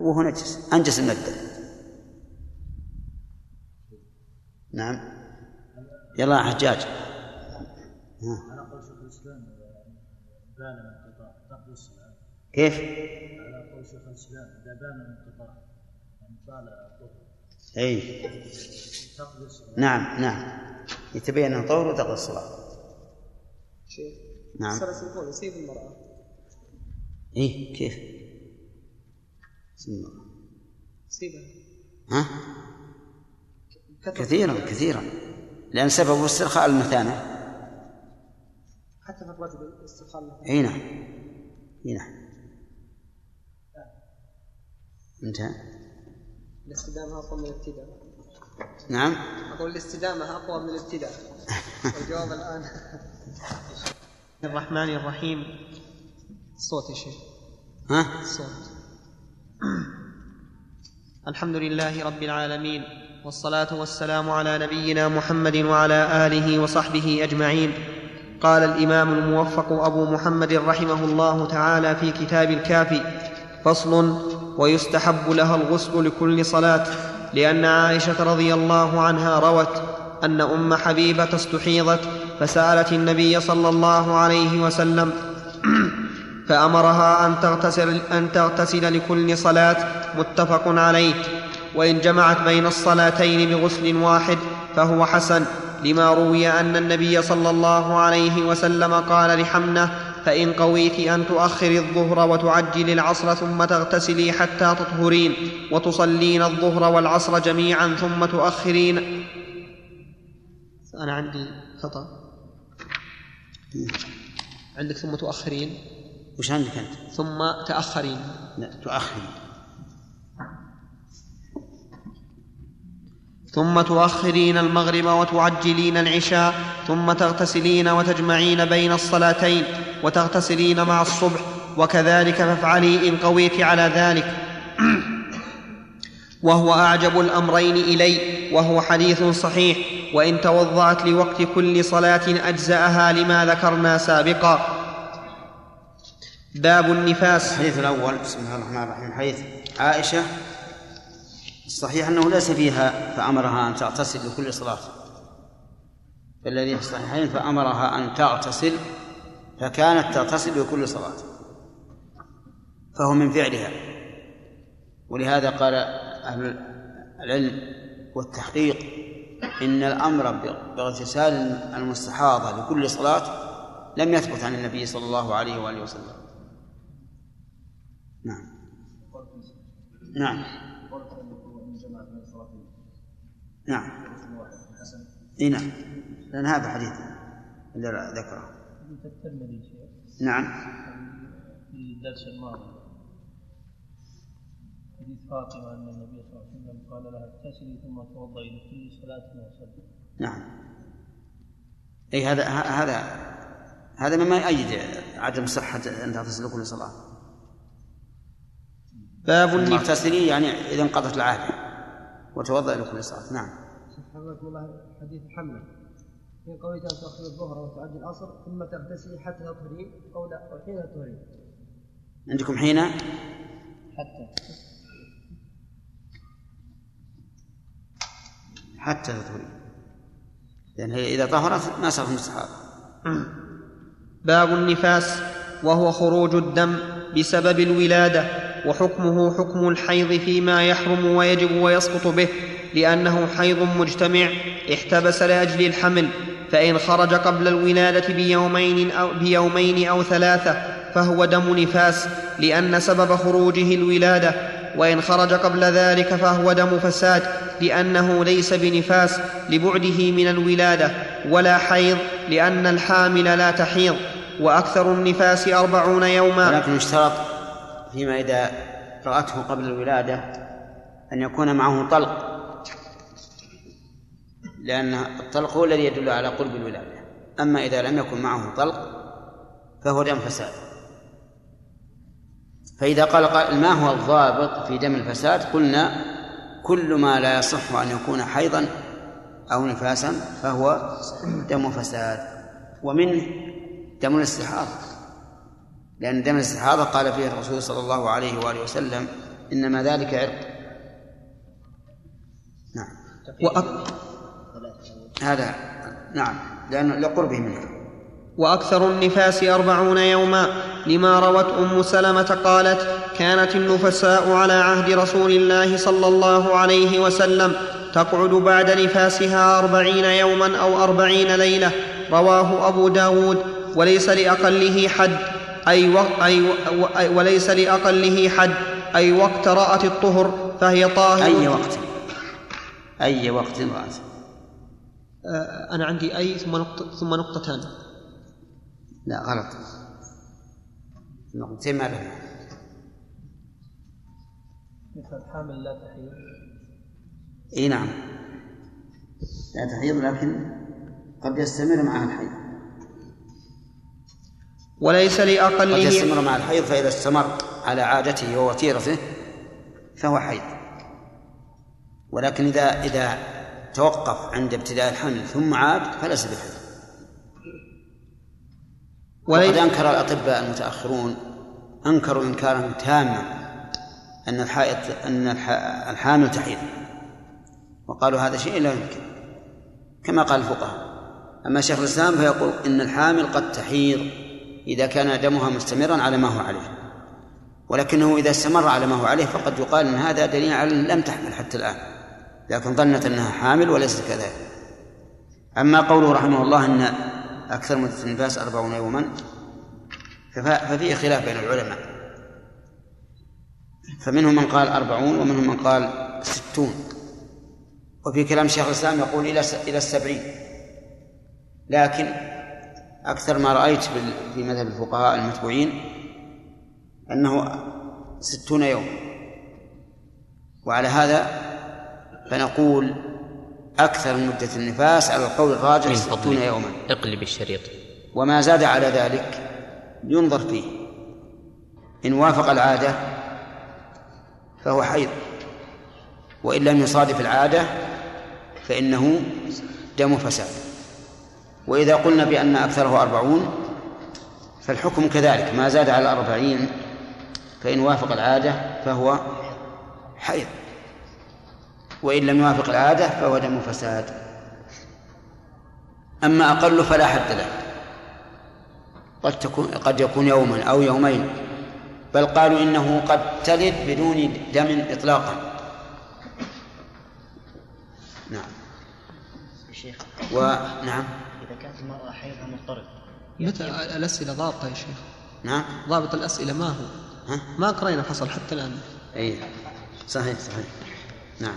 وهو نجس. أنجس المده نعم. يلا حجاج. على قول شيخ الإسلام بان الانقطاع تقضي الصلاه كيف؟ على قول شيخ الإسلام إذا بان الانقطاع يعني طال أي. تقضي الصلاه نعم نعم. يتبين أنه طهر وتقضي الصلاه شيخ نعم. السلسل يصيب المرأة. اي كيف؟ يصيبها ها؟ كثيرا كثيرا. لأن سببه استرخاء المثانة. حتى في الرجل استرخاء المثانة. إي نعم. إي نعم. انتهى. الاستدامة أقوى من الابتداء. نعم. أقول الاستدامة أقوى من الابتداء. الجواب الآن. الرحمن الرحيم. الصوت يا شيخ. ها؟ الصوت الحمد لله رب العالمين. والصلاة والسلام على نبينا محمد وعلى آله وصحبه أجمعين. قال الإمام الموفق أبو محمد رحمه الله تعالى في كتاب الكافي فصل ويستحب لها الغسل لكل صلاة لأن عائشة رضي الله عنها روت أن أم حبيبة استحيضت فسألت النبي صلى الله عليه وسلم فأمرها أن تغتسل, أن تغتسل لكل صلاة متفق عليه. وإن جمعت بين الصلاتين بغسل واحد فهو حسن لما روي أن النبي صلى الله عليه وسلم قال لحمنة فإن قويت أن تؤخري الظهر وتعجلي العصر ثم تغتسلي حتى تطهرين وتصلين الظهر والعصر جميعا ثم تؤخرين. أنا عندي خطأ. عندك ثم تؤخرين؟ وش عندك أنت؟ ثم تأخرين. لا تؤخر ثم تؤخرين المغرب وتعجلين العشاء ثم تغتسلين وتجمعين بين الصلاتين وتغتسلين مع الصبح وكذلك فافعلي إن قويت على ذلك. *clears throat* وهو أعجب الأمرين إلي وهو حديث صحيح وإن توضأت لوقت كل صلاة أجزأها لما ذكرنا سابقا. باب النفاس. الحديث الأول بسم الله الرحمن الرحيم حديث عائشة الصحيح أنه ليس فيها فأمرها أن تغتسل لكل صلاة الذي في الصحيحين فأمرها أن تغتسل فكانت تغتسل لكل صلاة. فهو من فعلها. ولهذا قال أهل العلم والتحقيق إن الأمر باغتسال المستحاضة لكل صلاة لم يثبت عن النبي صلى الله عليه وآله وسلم. نعم. نعم. نعم. إي نعم. لأن هذا حديث اللي ذكره. نعم. في الدرس الماضي حديث فاطمه ان النبي صلى الله عليه وسلم قال لها اغتسلي ثم توضئي لكل صلاه وسلم نعم. إي هذا هذا هذا مما يؤيد عدم صحة أن تغتسل كل صلاة. باب المغتسلين يعني إذا انقضت العادة وتوضأ لكل صلاة. نعم. حفظكم الله حديث حمله في قوله أن تأخذ الظهر وتعدي العصر ثم تغتسلي حتى تطهرين أو لا أو حين تطهرين عندكم حين؟ حتى. حتى تطهرين لأن هي إذا طهرت ما صار مستحاضة باب النفاس وهو خروج الدم بسبب الولادة. وحكمه حكم الحيض فيما يحرم ويجب ويسقط به لأنه حيض مجتمع احتبس لأجل الحمل فإن خرج قبل الولادة بيومين أو, بيومين أو ثلاثة فهو دم نفاس لأن سبب خروجه الولادة وإن خرج قبل ذلك فهو دم فساد لأنه ليس بنفاس لبعده من الولادة ولا حيض لأن الحامل لا تحيض وأكثر النفاس أربعون يوما. ولكن يشترط فيما إذا رأته قبل الولادة أن يكون معه طلق. لأن الطلق هو الذي يدل على قرب الولادة. أما إذا لم يكن معه طلق فهو دم فساد. فإذا قال ما هو الضابط في دم الفساد؟ قلنا كل ما لا يصح أن يكون حيضا أو نفاسا فهو دم فساد. ومنه دم الاستحاضة. لأن دم الاستحاضة قال فيه الرسول صلى الله عليه وآله وسلم إنما ذلك عرق. نعم. وأك... هذا نعم لأن لقربه منه وأكثر النفاس أربعون يوما لما روت أم سلمة قالت كانت النفساء على عهد رسول الله صلى الله عليه وسلم تقعد بعد نفاسها أربعين يوما أو أربعين ليلة. رواه أبو داود وليس لأقله حد. أي, و... أي, و... أي وليس لأقله حد. أي وقت رأت الطهر فهي طاهر أي وقت. أي وقت رأت. آه، أنا عندي أي ثم نقطة ثم نقطتان لا غلط. نقطتين ما لهم مثل الحامل لا تحيض؟ إي نعم. لا تحيض لكن قد يستمر معها الحيض. وليس لأقله قد يستمر مع الحيض فإذا استمر على عادته ووتيرته فهو حيض. ولكن إذا إذا توقف عند ابتداء الحمل ثم عاد فليس بحيض وقد أنكر الأطباء المتأخرون أنكروا إنكارا تاما أن الحائط أن الح- الحامل تحيض. وقالوا هذا شيء لا يمكن كما قال الفقهاء. أما شيخ الإسلام فيقول إن الحامل قد تحيض. إذا كان دمها مستمرا على ما هو عليه. ولكنه إذا استمر على ما هو عليه فقد يقال أن هذا دليل على أن لم تحمل حتى الآن لكن ظنت أنها حامل وليست كذلك. أما قوله رحمه الله أن أكثر مدة النفاس أربعون يوما فف- ففيه خلاف بين العلماء. فمنهم من قال أربعون ومنهم من قال ستون. وفي كلام شيخ الإسلام يقول إلى إلى السبعين. لكن أكثر ما رأيت في مذهب الفقهاء المتبوعين أنه ستون يوم. وعلى هذا فنقول أكثر مدة النفاس على القول الراجح ستون يوما. اقلب الشريط. وما زاد على ذلك ينظر فيه. إن وافق العادة فهو حيض. وإن لم يصادف العادة فإنه دم فساد. وإذا قلنا بأن أكثره أربعون فالحكم كذلك ما زاد على الأربعين فإن وافق العادة فهو حيض وإن لم يوافق العادة فهو دم فساد. أما أقل فلا حد له قد تكون قد يكون يوما أو يومين بل قالوا إنه قد تلد بدون دم إطلاقا. نعم. شيخ. ونعم حيضها مضطرب متى الأسئلة ضابطة يا شيخ؟ نعم. ضابط الأسئلة ما هو؟ ها؟ ما قرينا فصل حتى الآن. أي صحيح صحيح. نعم.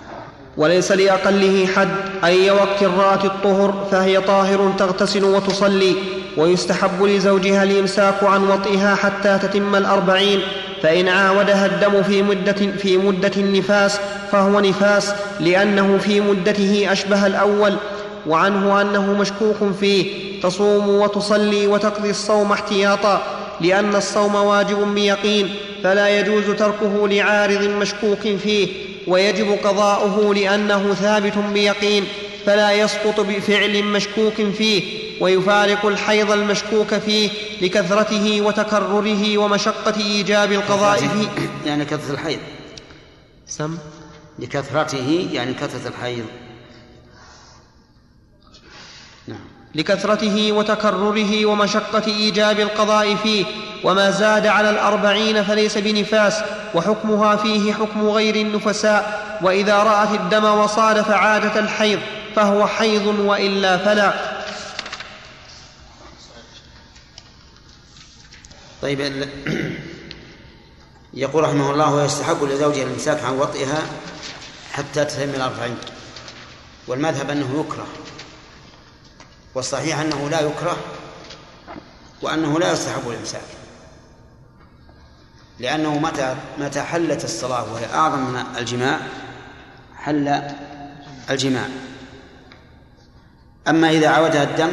وليس لأقله حد أي وقت رأت الطهر فهي طاهر تغتسل وتصلي ويستحب لزوجها الإمساك عن وطئها حتى تتم الأربعين فإن عاودها الدم في مدة, في مدة النفاس فهو نفاس لأنه في مدته أشبه الأول وعنه أنه مشكوك فيه تصوم وتصلي وتقضي الصوم احتياطا لأن الصوم واجب بيقين فلا يجوز تركه لعارض مشكوك فيه ويجب قضاؤه لأنه ثابت بيقين فلا يسقط بفعل مشكوك فيه ويفارق الحيض المشكوك فيه لكثرته وتكرره ومشقة إيجاب القضاء فيه. يعني كثرة الحيض. سم؟ لكثرته يعني كثرة الحيض. نعم. لكثرته وتكرره ومشقة إيجاب القضاء فيه وما زاد على الأربعين فليس بنفاس وحكمها فيه حكم غير النفساء وإذا رأت الدم وصادف عادة الحيض فهو حيض وإلا فلا. طيب يقول رحمه الله ويستحب لزوجها الإمساك عن وطئها حتى تتم الأربعين والمذهب أنه يكره. والصحيح أنه لا يكره وأنه لا يستحب الإمساك. لأنه متى متى حلت الصلاة وهي أعظم من الجماع حل الجماع. أما إذا عودها الدم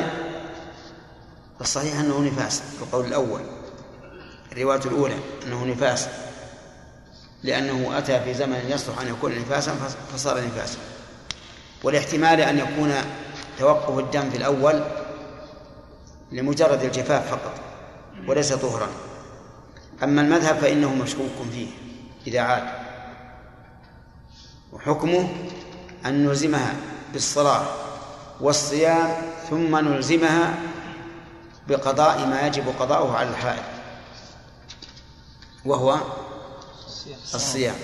فالصحيح أنه نفاس في القول الأول. الرواية الأولى أنه نفاس. لأنه أتى في زمن يصلح أن يكون نفاسا فصار نفاسا. والاحتمال أن يكون توقف الدم في الأول لمجرد الجفاف فقط وليس طهرا. أما المذهب فإنه مشكوك فيه إذا عاد. وحكمه أن نلزمها بالصلاة والصيام ثم نلزمها بقضاء ما يجب قضاؤه على الحائض وهو الصيام.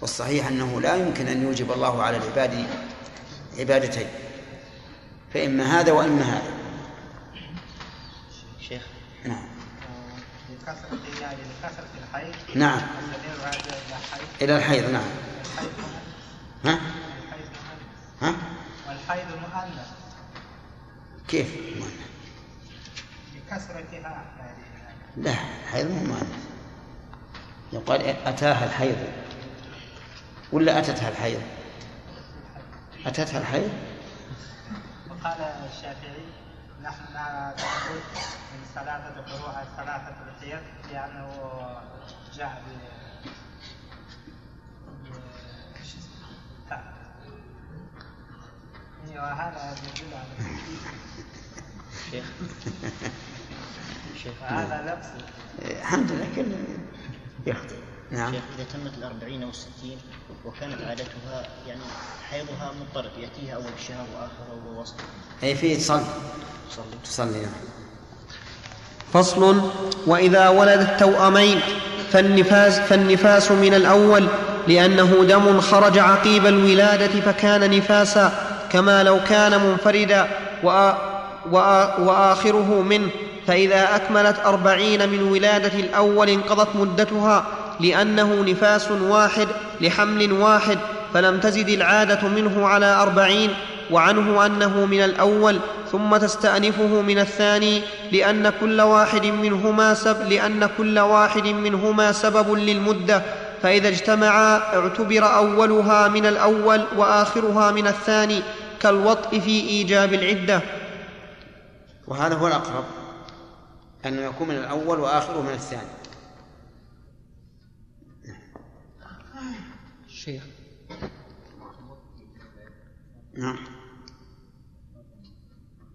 والصحيح أنه لا يمكن أن يوجب الله على العباد عبادتين. فإما هذا وإما هذا. شيخ. نعم. لكثرة يعني الحيض. نعم. إلى حيض. إلى الحيض نعم. الحيض ها؟ مؤنث ها؟ والحيض مؤنث كيف لكثرتها يعني. لا الحيض مو مؤنث يقال أتاها الحيض. ولا أتتها الحيض؟ أتتها الحيض؟ وقال الشافعي نحن نعبد من ثلاثة فروع ثلاثة الحيض لأنه جاء ب ب- شو اسمه؟ تاء. أيوه هذا يدل على شيخ شيخ *laughs* هذا لبس الحمد لله كل يخطئ نعم. شيخ إذا تمت الأربعين أو الستين وكانت عادتها يعني حيضها مضطرب يأتيها أول الشهر وآخره ووسط أي فيه تصلي. تصلي. تصلي نعم. فصل وإذا ولدت توأمين فالنفاس فالنفاس من الأول لأنه دم خرج عقيب الولادة فكان نفاسا كما لو كان منفردا وآ وآ وآخره منه. فإذا أكملت أربعين من ولادة الأول انقضت مدتها لأنه نفاس واحد لحمل واحد فلم تزد العادة منه على أربعين وعنه أنه من الأول ثم تستأنفه من الثاني لأن كل واحد منهما سب لأن كل واحد منهما سبب للمدة فإذا اجتمعا اعتبر أولها من الأول وآخرها من الثاني كالوطء في إيجاب العدة. وهذا هو الأقرب أنه يكون من الأول وآخره من الثاني. نعم.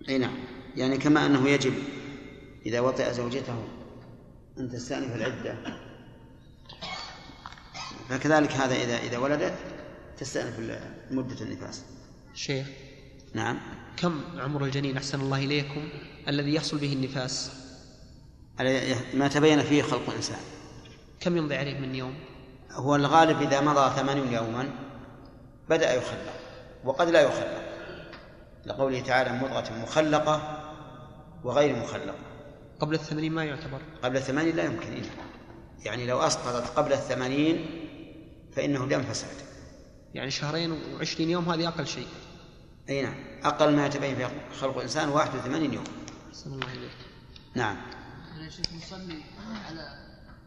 أي نعم. يعني كما أنه يجب إذا وطئ زوجته أن تستأنف العدة. فكذلك هذا إذا إذا ولدت تستأنف مدة النفاس. شيخ. نعم. كم عمر الجنين أحسن الله إليكم الذي يحصل به النفاس؟ ما تبين فيه خلق الإنسان كم يمضي عليه من يوم؟ هو الغالب إذا مضى ثمانين يوما بدأ يخلق. وقد لا يخلق. لقوله تعالى مضغة مخلقة وغير مخلقة. قبل الثمانين ما يعتبر. قبل الثمانين لا يمكن إلا يعني لو أسقطت قبل الثمانين فإنه دم فساد. يعني شهرين وعشرين يوم هذه أقل شيء. أي نعم أقل ما يتبين فيه خلق الإنسان 81 يوم. أحسن الله إليك. نعم. يا شيخ نصلي على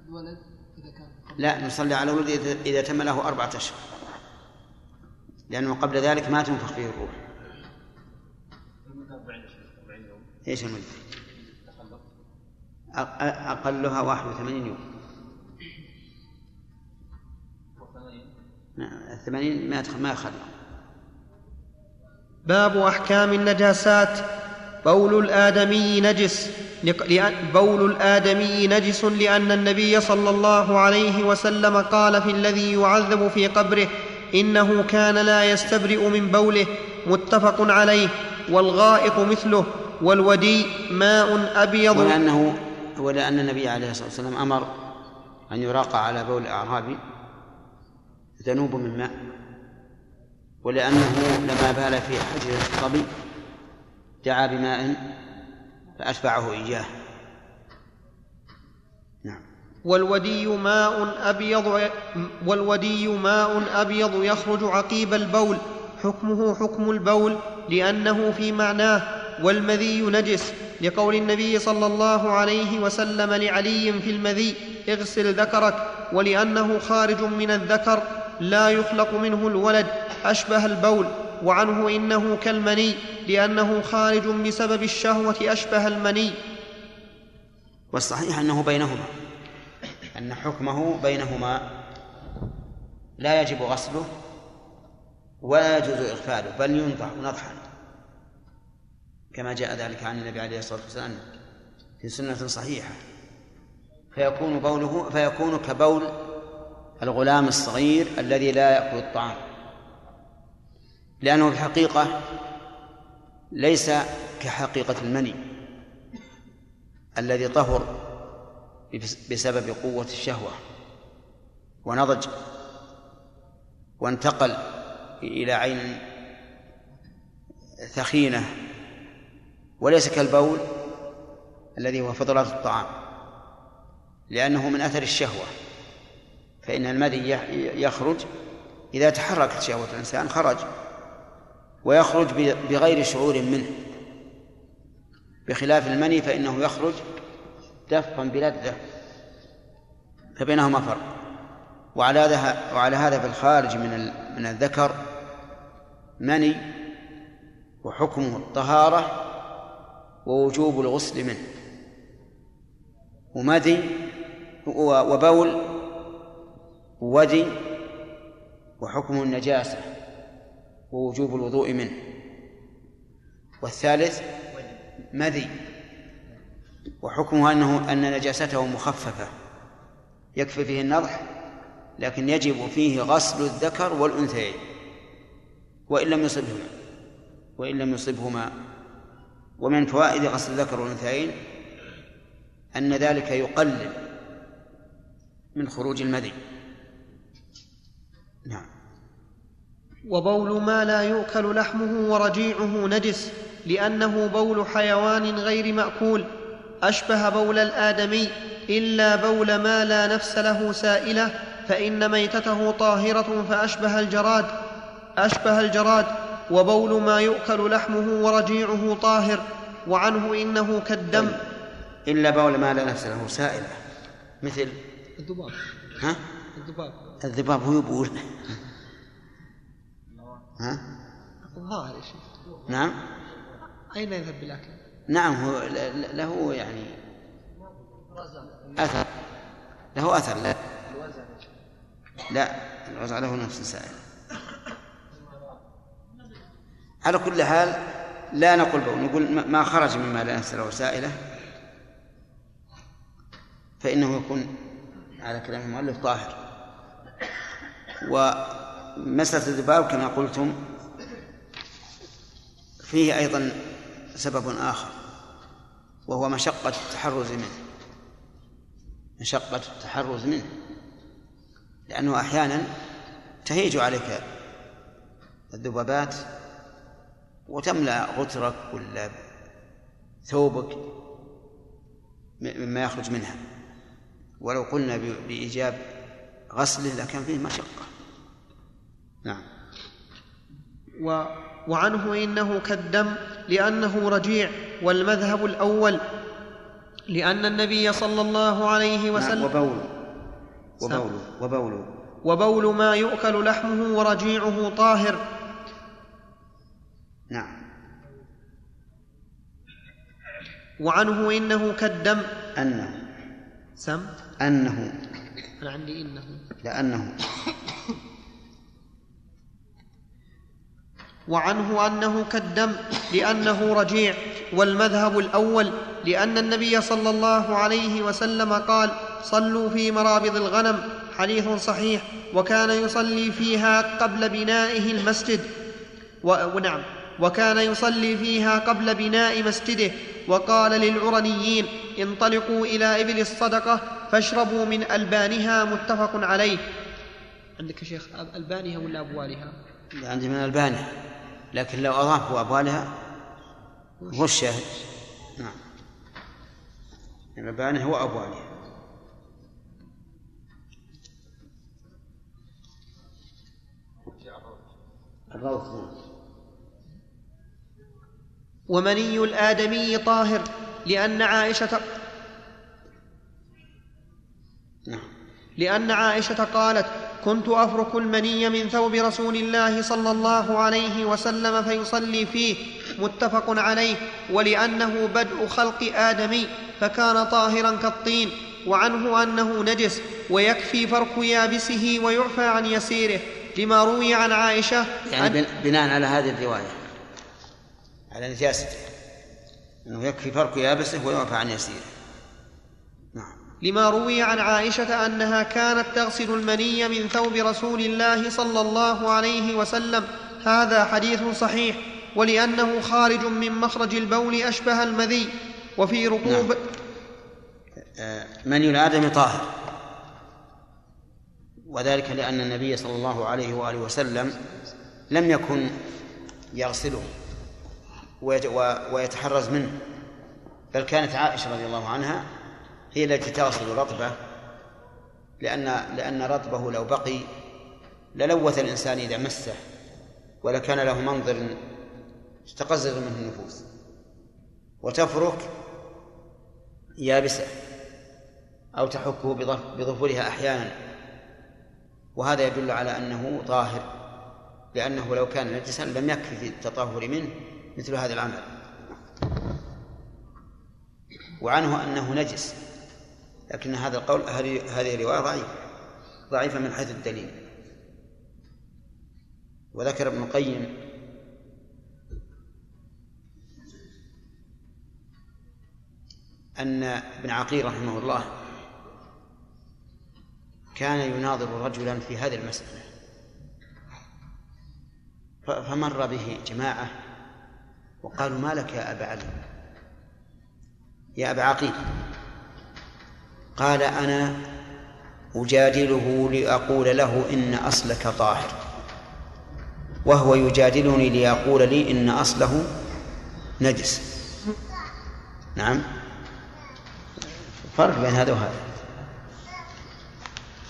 الولد إذا كان قبل. لا نصلي على الولد إذا- إذا تم له أربعة أشهر. لأنه قبل ذلك ما تنفخ فيه الروح. إيش المدة؟ أق- أقلها 81 يوم. نعم، الثمانين ما يدخل ما يخلق باب أحكام النجاسات. بول الآدمي نجس بول الآدمي نجس لأن النبي صلى الله عليه وسلم قال في الذي يعذب في قبره إنه كان لا يستبرئ من بوله متفق عليه والغائط مثله والودي ماء أبيض. ولأنه ولأن النبي عليه الصلاة والسلام أمر أن يراق على بول الأعرابي ذنوب من ماء ولأنه لما بال في حجر الصبي دعا بماء فأتبعه إياه. نعم والودي ماء أبيض والودي ماء أبيض يخرج عقيب البول. حكمه حكم البول لأنه في معناه. والمذي نجس. لقول النبي صلى الله عليه وسلم لعلي في المذي اغسل ذكرك. ولأنه خارج من الذكر لا يخلق منه الولد. أشبه البول. وعنه إنه كالمني لأنه خارج بسبب الشهوة أشبه المني. والصحيح أنه بينهما. أن حكمه بينهما لا يجب غسله ولا يجوز إغفاله بل ينضح نضحا كما جاء ذلك عن النبي عليه الصلاة والسلام في سنة صحيحة. فيكون بوله فيكون كبول الغلام الصغير الذي لا يأكل الطعام. لأنه في الحقيقة ليس كحقيقة المني الذي طهر بسبب قوة الشهوة. ونضج. وانتقل إلى عين ثخينة. وليس كالبول الذي هو فضلات الطعام. لأنه من أثر الشهوة. فإن المذي يخرج إذا تحركت شهوة الإنسان خرج. ويخرج بغير شعور منه. بخلاف المني فإنه يخرج دفقا بلذة فبينهما فرق. وعلى هذا وعلى هذا في الخارج من من الذكر مني وحكمه الطهارة ووجوب الغسل منه. ومذي وبول ودي وحكمه النجاسة ووجوب الوضوء منه. والثالث مذي. وحكمه أنه أن نجاسته مخففة. يكفي فيه النضح لكن يجب فيه غسل الذكر والأنثيين وإن لم يصبهما وإن لم يصبهما. ومن فوائد غسل الذكر والأنثيين أن ذلك يقلل من خروج المذي. نعم. وبول ما لا يؤكل لحمه ورجيعه نجس لأنه بول حيوان غير مأكول. أشبه بول الآدمي إلا بول ما لا نفس له سائلة فإن ميتته طاهرة فأشبه الجراد أشبه الجراد وبول ما يؤكل لحمه ورجيعه طاهر وعنه إنه كالدم. إلا بول ما لا نفس له سائلة. مثل؟ الذباب. ها؟ الذباب. الذباب هو يبول. ها؟ الظاهر يا شيخ. نعم. أين يذهب بالاكل؟ نعم هو له يعني أثر. له أثر. لا. لا الوزع له نفس سائل. على كل حال لا نقول بول نقول ما- خرج مما لا نفس له سائلة. فإنه يكون على كلام المؤلف طاهر. ومسألة الذباب كما قلتم فيه أيضا سبب آخر. وهو مشقة التحرز منه. مشقة التحرز منه. لأنه أحيانا تهيج عليك الذبابات وتملأ غترك ولا ثوبك مما يخرج منها. ولو قلنا بإيجاب غسله لكان فيه مشقة. نعم. و وعنه إنه كالدم لأنه رجيع. والمذهب الأول لأن النبي صلى الله عليه نعم وسلم وبول. وبول وبول. وبول ما يؤكل لحمه ورجيعه طاهر. نعم. وعنه إنه كالدم. أنه. سم. أنه. أنا عندي إنه. لأنه. وعنه أنه كالدم لأنه رجيع والمذهب الأول لأن النبي صلى الله عليه وسلم قال صلوا في مرابض الغنم حديث صحيح وكان يصلي فيها قبل بنائه المسجد. ونعم وكان يصلي فيها قبل بناء مسجده. وقال للعرنيين انطلقوا إلى إبل الصدقة فاشربوا من ألبانها متفق عليه. عندك يا شيخ ألبانها ولا أبوالها؟ عندي من ألبانها. لكن لو أضافوا أبوالها هو الشاهد. نعم. البانها هو أبوالها. الروث. نعم. ومني الآدمي طاهر لأن عائشة نعم. لأن عائشة قالت: كنت أفرك المني من ثوب رسول الله صلى الله عليه وسلم فيصلي فيه متفق عليه ولأنه بدء خلق آدمي فكان طاهرا كالطين وعنه أنه نجس ويكفي فرك يابسه ويعفى عن يسيره لما روي عن عائشة يعني أن- بناء على هذه الرواية على نجاسته أنه يكفي فرق يابسه ويعفى عن يسيره. لما روي عن عائشة أنها كانت تغسل المني من ثوب رسول الله صلى الله عليه وسلم. هذا حديث صحيح ولأنه خارج من مخرج البول أشبه المذي. وفي ركوب نعم. آه، مني الآدم طاهر. وذلك لأن النبي صلى الله عليه وآله وسلم لم يكن يغسله ويتحرز منه بل كانت عائشة رضي الله عنها هي التي تغسل رطبة لأن لأن رطبه لو بقي للوث الإنسان إذا مسه ولكان له منظر تتقزز منه النفوس. وتفرك يابسة أو تحكه بظف- بظفرها أحيانا. وهذا يدل على أنه طاهر لأنه لو كان نجسا لم يكفي في التطهر منه مثل هذا العمل. وعنه أنه نجس. لكن هذا القول هذه الرواية ضعيفة ضعيفة من حيث الدليل. وذكر ابن القيم أن ابن عقيل رحمه الله كان يناظر رجلا في هذه المسألة فمر به جماعة وقالوا ما لك يا أبا علي؟ يا أبا عقيل. قال أنا أجادله لأقول له إن أصلك طاهر. وهو يجادلني ليقول لي إن أصله نجس. نعم. فرق بين هذا وهذا.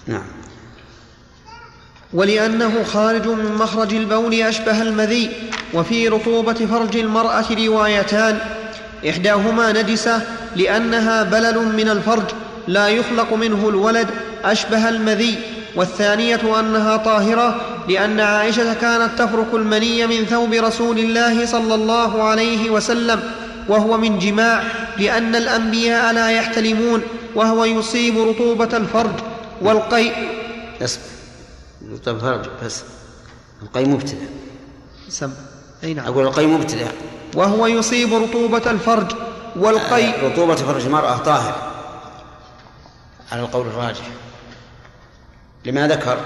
نعم. ولأنه خارج من مخرج البول أشبه المذي وفي رطوبة فرج المرأة روايتان إحداهما نجسة لأنها بلل من الفرج لا يخلق منه الولد أشبه المذي. والثانية أنها طاهرة لأن عائشة كانت تفرك المني من ثوب رسول الله صلى الله عليه وسلم وهو من جماع لأن الأنبياء لا يحتلمون وهو يصيب رطوبة الفرج والقيء اصبر طيب فرج بس. القي مبتدأ. سم. أي نعم. أقول القي مبتدأ. وهو يصيب رطوبة الفرج والقيء رطوبة فرج المرأة طاهر على القول الراجح. لما ذكر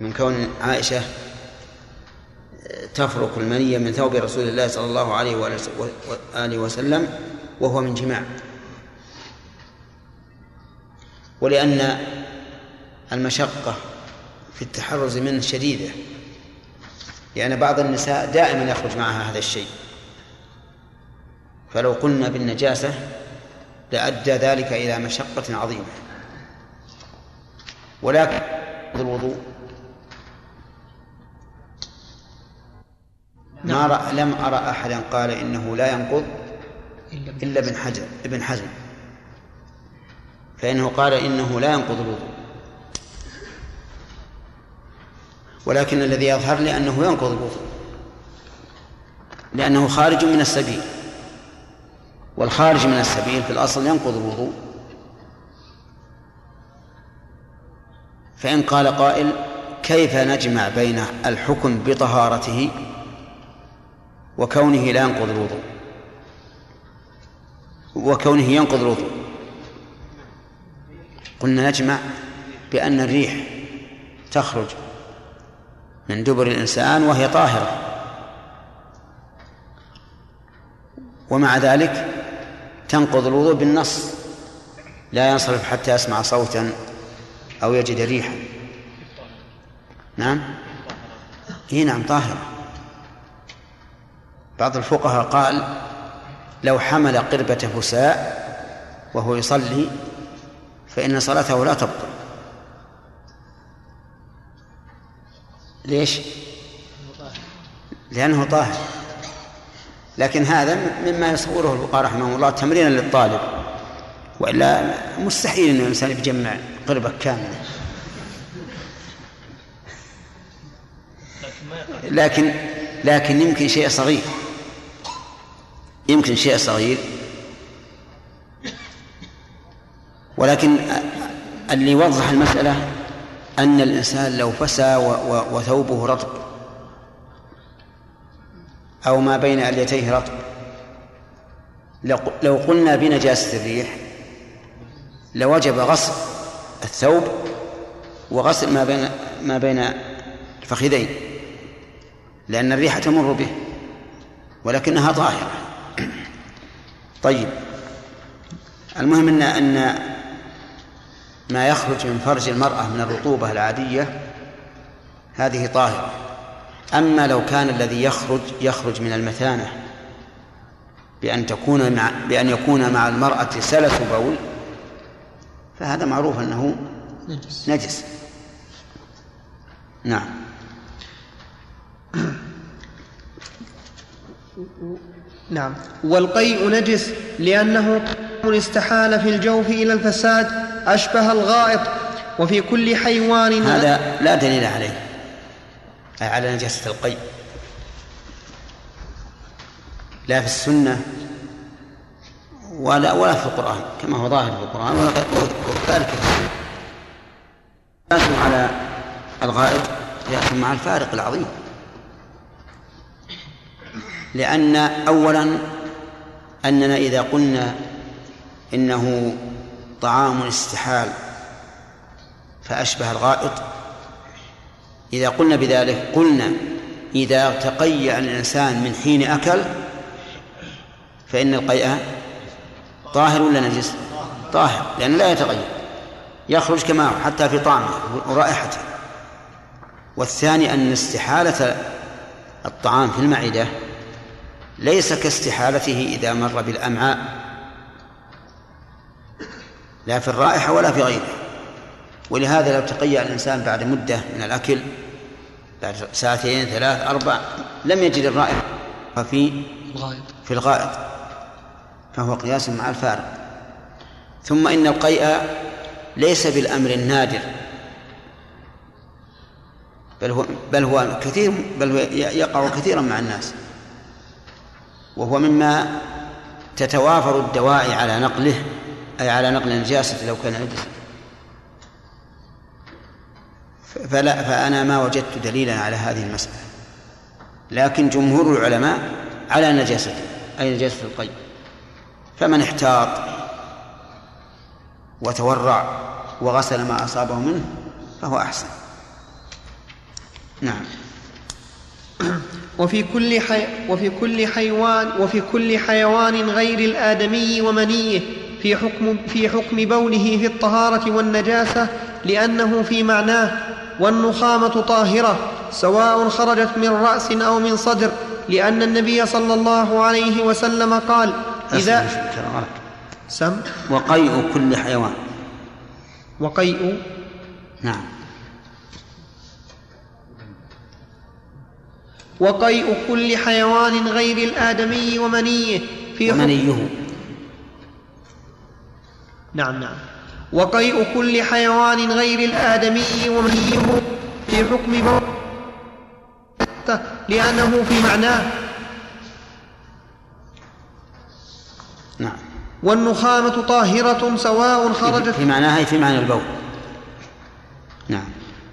من كون عائشة تفرك المنية من ثوب رسول الله صلى الله عليه وآله وسلم وهو من جماع. ولأن المشقة في التحرز منه شديدة لأن بعض النساء دائما يخرج معها هذا الشيء. فلو قلنا بالنجاسة لأدى ذلك إلى مشقة عظيمة. ولكن الوضوء ما رأى لم أرى أحدا قال إنه لا ينقض إلا ابن حجر ابن حزم. فإنه قال إنه لا ينقض الوضوء. ولكن الذي يظهر لي أنه ينقض الوضوء لأنه خارج من السبيل. والخارج من السبيل في الأصل ينقض الوضوء. فإن قال قائل كيف نجمع بين الحكم بطهارته وكونه لا ينقض الوضوء؟ وكونه ينقض الوضوء. قلنا نجمع بأن الريح تخرج من دبر الإنسان وهي طاهرة. ومع ذلك تنقض الوضوء بالنص. لا ينصرف حتى يسمع صوتا أو يجد ريحا. نعم؟ هي نعم طاهرة بعض الفقهاء قال لو حمل قربة فساء وهو يصلي فإن صلاته لا تبطل. ليش؟ لأنه طاهر. لكن هذا مما يصوره الفقهاء رحمه الله تمرينا للطالب وإلا مستحيل إن الإنسان يجمع قربة كاملة. لكن لكن يمكن شيء صغير. يمكن شيء صغير. ولكن اللي يوضح المسألة أن الإنسان لو فسى وثوبه رطب. أو ما بين أليتيه رطب. لو قلنا بنجاسة الريح لوجب غسل الثوب وغسل ما بين ما بين الفخذين لأن الريح تمر به ولكنها طاهرة. طيب المهم أن أن ما يخرج من فرج المرأة من الرطوبة العادية هذه طاهرة. أما لو كان الذي يخرج يخرج من المثانة بأن تكون مع بأن يكون مع المرأة سلس بول فهذا معروف أنه نجس, نجس. نعم. نعم. والقيء نجس لأنه استحال في الجوف إلى الفساد أشبه الغائط وفي كل حيوان هذا لا دليل عليه. على نجاسة القيء. لا في السنة ولا ولا في القرآن كما هو ظاهر في القرآن في السنة على الغائط يأتي مع الفارق العظيم. لأن أولا أننا إذا قلنا إنه طعام استحال فأشبه الغائط إذا قلنا بذلك قلنا إذا تقيأ الإنسان من حين أكل فإن القيء طاهر ولا نجس؟ طاهر لأنه لا يتغير يخرج كما حتى في طعمه ورائحته. والثاني أن استحالة الطعام في المعدة ليس كاستحالته إذا مر بالأمعاء لا في الرائحة ولا في غيره. ولهذا لو تقيأ الإنسان بعد مدة من الأكل بعد ساعتين ثلاث أربع لم يجد الرائحة في الغائط. في الغائط فهو قياس مع الفارق ثم إن القيء ليس بالأمر النادر بل هو بل هو كثير بل هو يقع كثيرا مع الناس. وهو مما تتوافر الدواعي على نقله أي على نقل النجاسة لو كان نجسا فلا فأنا ما وجدت دليلا على هذه المسألة. لكن جمهور العلماء على نجاسته أي نجاسة القيء فمن احتاط وتورع وغسل ما أصابه منه فهو أحسن. نعم. وفي كل حي... وفي كل حيوان وفي كل حيوان غير الآدمي ومنيه في حكم في حكم بوله في الطهارة والنجاسة لأنه في معناه والنخامة طاهرة سواء خرجت من رأس أو من صدر لأن النبي صلى الله عليه وسلم قال إذا إذا سم. وقيء كل حيوان. وقيء نعم. وقيء كل حيوان غير الآدمي ومنيه في ومنيه. نعم نعم. وقيء كل حيوان غير الآدمي ومنيه في حكم لأنه في معناه. نعم. والنخامة طاهرة سواء خرجت في معناها في معنى البول. نعم.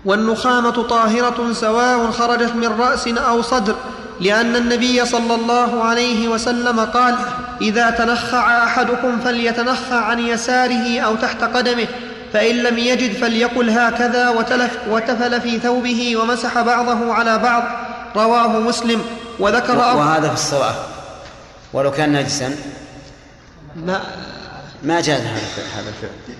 والنخامة طاهرة سواء خرجت من رأس أو صدر. لأن النبي صلى الله عليه وسلم قال إذا تنخع أحدكم فليتنخع عن يساره أو تحت قدمه فإن لم يجد فليقل هكذا وتلف وتفل في ثوبه ومسح بعضه على بعض. رواه مسلم. وذكر أبو وهذا في الصلاة. ولو كان نجسا. ما ما جاز هذا الفعل- هذا الفعل.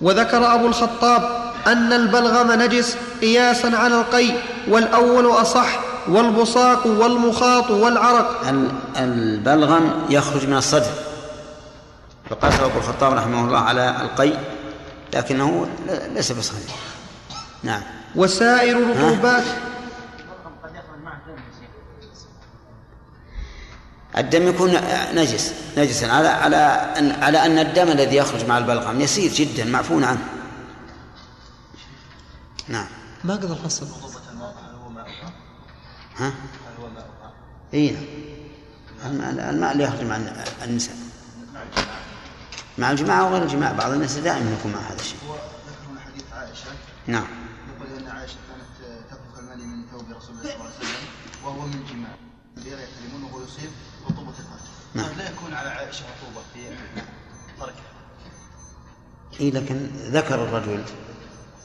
وذكر أبو الخطاب أن البلغم نجس قياسا على القي والأول أصح. والبصاق والمخاط والعرق. ال- البلغم يخرج من الصدر. فقاس أبو الخطاب رحمه الله على القي لكنه ليس بصحيح. نعم. وسائر الرطوبات الدم يكون نجس نجسا على على أن على أن الدم الذي يخرج مع البلغم يسير جدا معفون عنه. نعم. ما قدر فصل ها؟ اي نعم. الماء الماء اللي يخرج مع النساء. مع الجماعة وغير الجماعة. بعض الناس دائما يكون مع هذا الشيء. حديث عائشة نعم. يقول أن عائشة كانت تطبخ المني من ثوب رسول الله صلى الله عليه وسلم وهو من جماع الرجال يحترمون وهو يصيب رطوبة الفرج نعم. لا يكون على عائشة رطوبة في تركها. اي لكن ذكر الرجل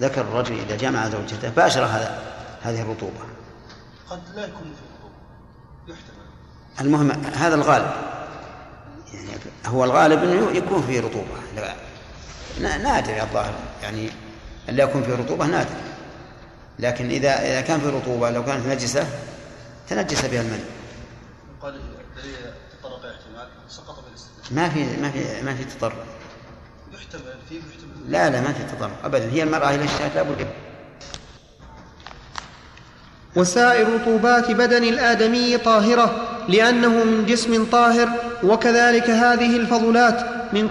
ذكر الرجل إذا جمع زوجته باشر هذا هذه الرطوبة. قد لا يكون في رطوبة يحتمل. المهم هذا الغالب. يعني هو الغالب إنه يكون فيه رطوبة. نادر الظاهر. يعني أن لا يكون فيه رطوبة نادر. لكن إذا إذا كان فيه رطوبة لو كانت نجسة تنجس بها المني قال دليل تطرق احتمال؟ سقط ما في ما في ما في تطرف يحتمل فيه يحتمل. لا لا ما في تطرف ابدا. هي المرأة إلى اشتهت لابد وسائر رطوبات بدن الآدمي طاهرة لأنه من جسم طاهر وكذلك هذه الفضلات من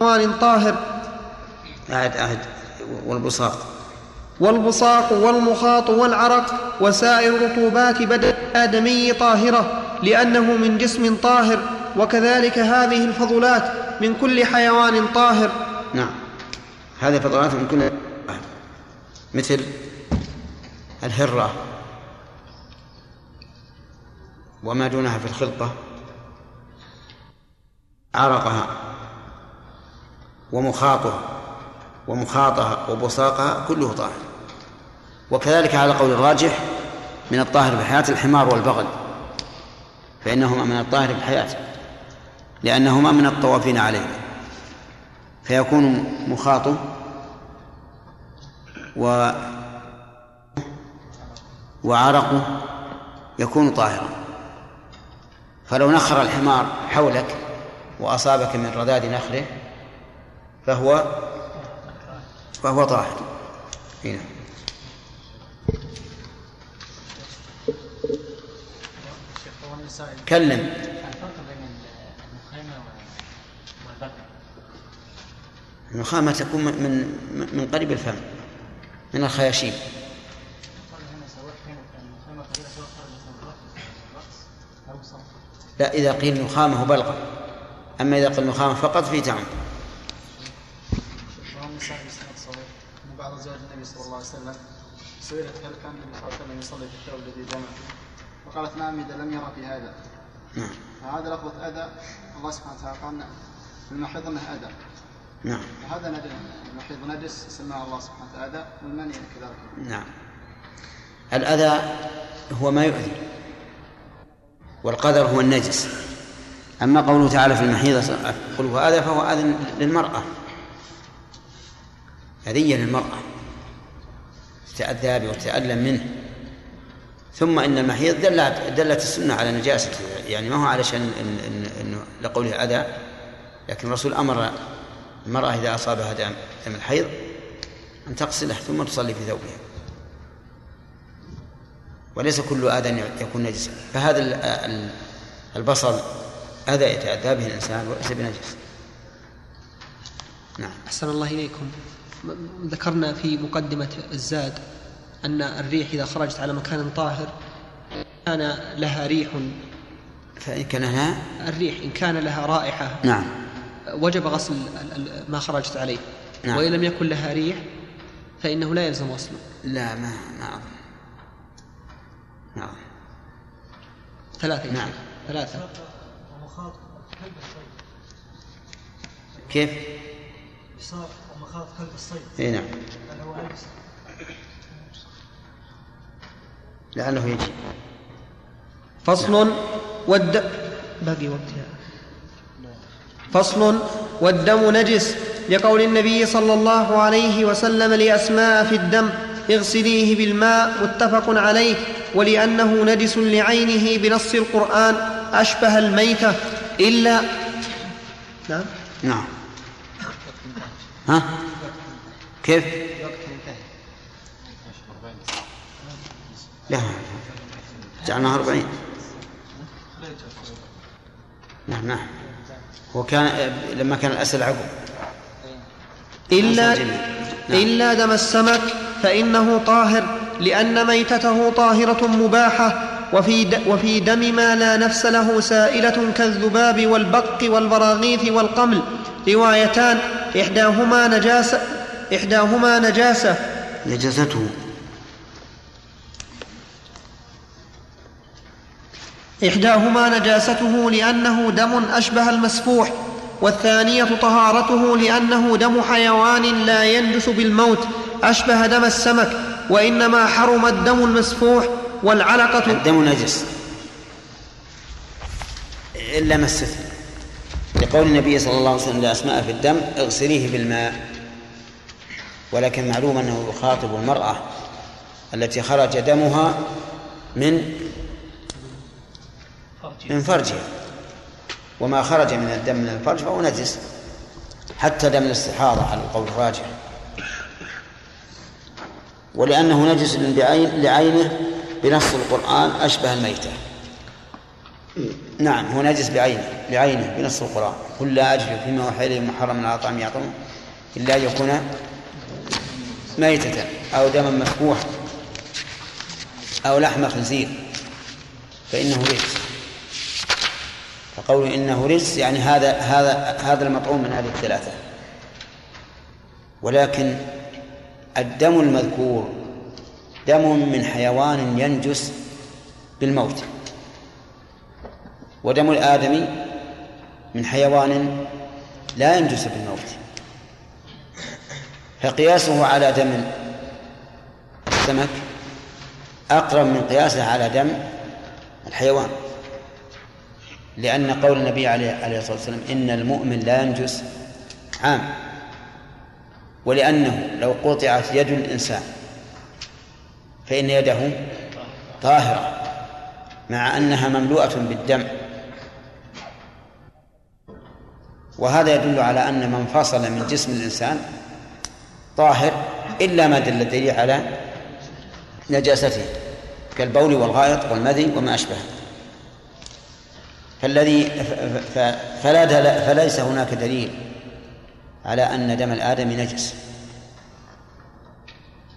حيوان طاهر. أعد أعد. والبصاق. والبصاق والمخاط والعرق وسائر رطوبات بدن الآدمي طاهرة لأنه من جسم طاهر وكذلك هذه الفضلات من كل حيوان طاهر. نعم. هذه فضلات من كل مثل الهرة. وما دونها في الخلطة عرقها ومخاطها ومخاطها وبصاقها كله طاهر. وكذلك على قول الراجح من الطاهر بالحياة الحمار والبغل فإنهما من الطاهر بالحياة لأنهما من الطوافين عليه. فيكون مخاطه و وعرقه يكون طاهرا. فلو نخر الحمار حولك وأصابك من رذاذ نخره فهو فهو طاهر. هنا كلم. المخيمة والبقر النخامة تكون من من قريب الفم من الخياشيم. لا إذا قيل نخامة بلغة. أما إذا قيل نخامة فقط في تعم بعض النبي صلى الله عليه وسلم سئلت هل كان النبي صلى الله عليه وسلم يصلي في الثوب الذي دمع فقالت نعم إذا لم يرى في هذا. نعم. فهذا لفظة أذى. الله سبحانه وتعالى قال نعم. المحيض أنه أذى. نعم. وهذا نجس المحيض نجس سماه الله سبحانه وتعالى أذى والمني كذلك. نعم. الأذى هو ما يؤذي. والقدر هو النجس. أما قوله تعالى في المحيض قل أذى فهو أذى للمرأة. أذية للمرأة. تتأذى به وتتألم منه. ثم إن المحيض دلت دلت السنة على نجاسته يعني ما هو علشان إنه لقوله أذى لكن الرسول أمر المرأة إذا أصابها دم الحيض أن تغسله ثم تصلي في ثوبها. وليس كل آذى يكون نجسا فهذا ال- ال- البصل أذى يتأذى به الإنسان وليس بنجس. نعم. أحسن الله إليكم. ذكرنا في مقدمة الزاد أن الريح إذا خرجت على مكان طاهر كان لها ريح. فإن كان هنا الريح إن كان لها رائحة. نعم. وجب غسل ما خرجت عليه. نعم. وإن لم يكن لها ريح فإنه لا يلزم غسله. لا ما ما أظن. ثلاثة نعم. ثلاثة. ومخاط كلب الصيد كيف؟ صار ومخاط كلب الصيد. اي نعم. نجس؟ لعله يجي. فصل والد باقي وقتها فصل والدم نجس لقول النبي صلى الله عليه وسلم لأسماء في الدم اغسليه بالماء متفق عليه. ولأنه نجس لعينه بنص القرآن أشبه الميتة إلا نعم. نعم. ها؟ كيف؟ لا. جعلناها أربعين. نعم نعم. هو كان لما كان الأسد عقب. إلا, نعم. إلا دم السمك فإنه طاهر. لأن ميتته طاهرة مباحة وفي, وفي دم ما لا نفس له سائلة كالذباب والبق والبراغيث والقمل. روايتان إحداهما نجاسة إحداهما نجاسة نجاسته. إحداهما نجاسته لأنه دم أشبه المسفوح والثانية طهارته لأنه دم حيوان لا ينجس بالموت أشبه دم السمك. وإنما حرم الدم المسفوح والعلقة الدم نجس. إلا ما لقول النبي صلى الله عليه وسلم لأسماء في الدم اغسليه بالماء ولكن معلوم أنه يخاطب المرأة التي خرج دمها من من فرجها. وما خرج من الدم من الفرج فهو نجس. حتى دم الاستحاضة على القول الراجح. ولأنه نجس بعين لعينه بنص القرآن أشبه الميتة. نعم هو نجس بعينه بعينه بنص القرآن. قل لا أجد فيما أوحي إليه محرم على طعام يعطون إلا أن يكون ميتة أو دما مسفوحا أو لحم خنزير. فإنه رجس. فقول إنه رجس يعني هذا هذا هذا المطعوم من هذه الثلاثة. ولكن الدم المذكور دم من حيوان ينجس بالموت. ودم الآدمي من حيوان لا ينجس بالموت. فقياسه على دم السمك أقرب من قياسه على دم الحيوان. لأن قول النبي عليه الصلاة والسلام إن المؤمن لا ينجس عام. ولأنه لو قطعت يد الإنسان فإن يده طاهرة مع أنها مملوءة بالدم. وهذا يدل على أن من فصل من جسم الإنسان طاهر إلا ما دل الدليل على نجاسته كالبول والغائط والمذي وما أشبه فالذي فلا فليس هناك دليل على أن دم الآدم نجس.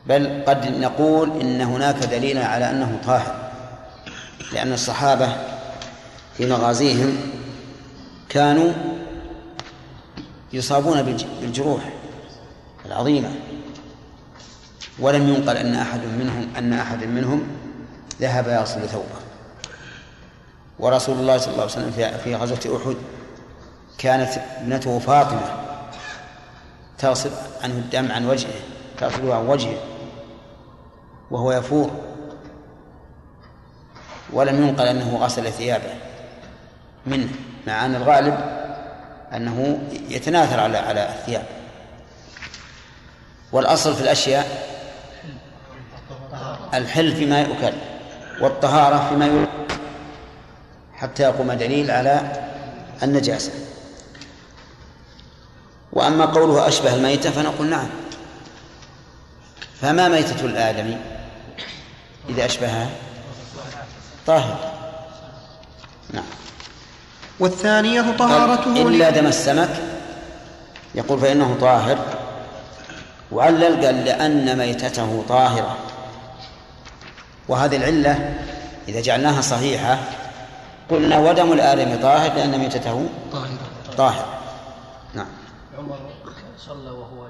بل قد نقول إن هناك دليل على أنه طاهر لأن الصحابة في مغازيهم كانوا يصابون بالجروح العظيمة. ولم ينقل أن أحد منهم أن أحد منهم ذهب يغسل ثوبه. ورسول الله صلى الله عليه وسلم في غزوة أحد كانت ابنته فاطمة تغسل عنه الدم عن وجهه تغسله عن وجهه وهو يفور. ولم ينقل أنه غسل ثيابه. منه مع أن الغالب أنه يتناثر على على الثياب. والأصل في الأشياء الحل فيما يؤكل والطهارة فيما يؤكل حتى يقوم دليل على النجاسة. وأما قوله أشبه الميتة فنقول نعم. فما ميتة الآدمي إذا أشبهها؟ طاهر. نعم. والثانية طهارته إلا دم السمك. يقول فإنه طاهر. وعلل قال لأن ميتته طاهرة. وهذه العلة إذا جعلناها صحيحة قلنا ودم الآدم طاهر لأن ميتته طاهر طاهر. نعم. عمر صلى وهو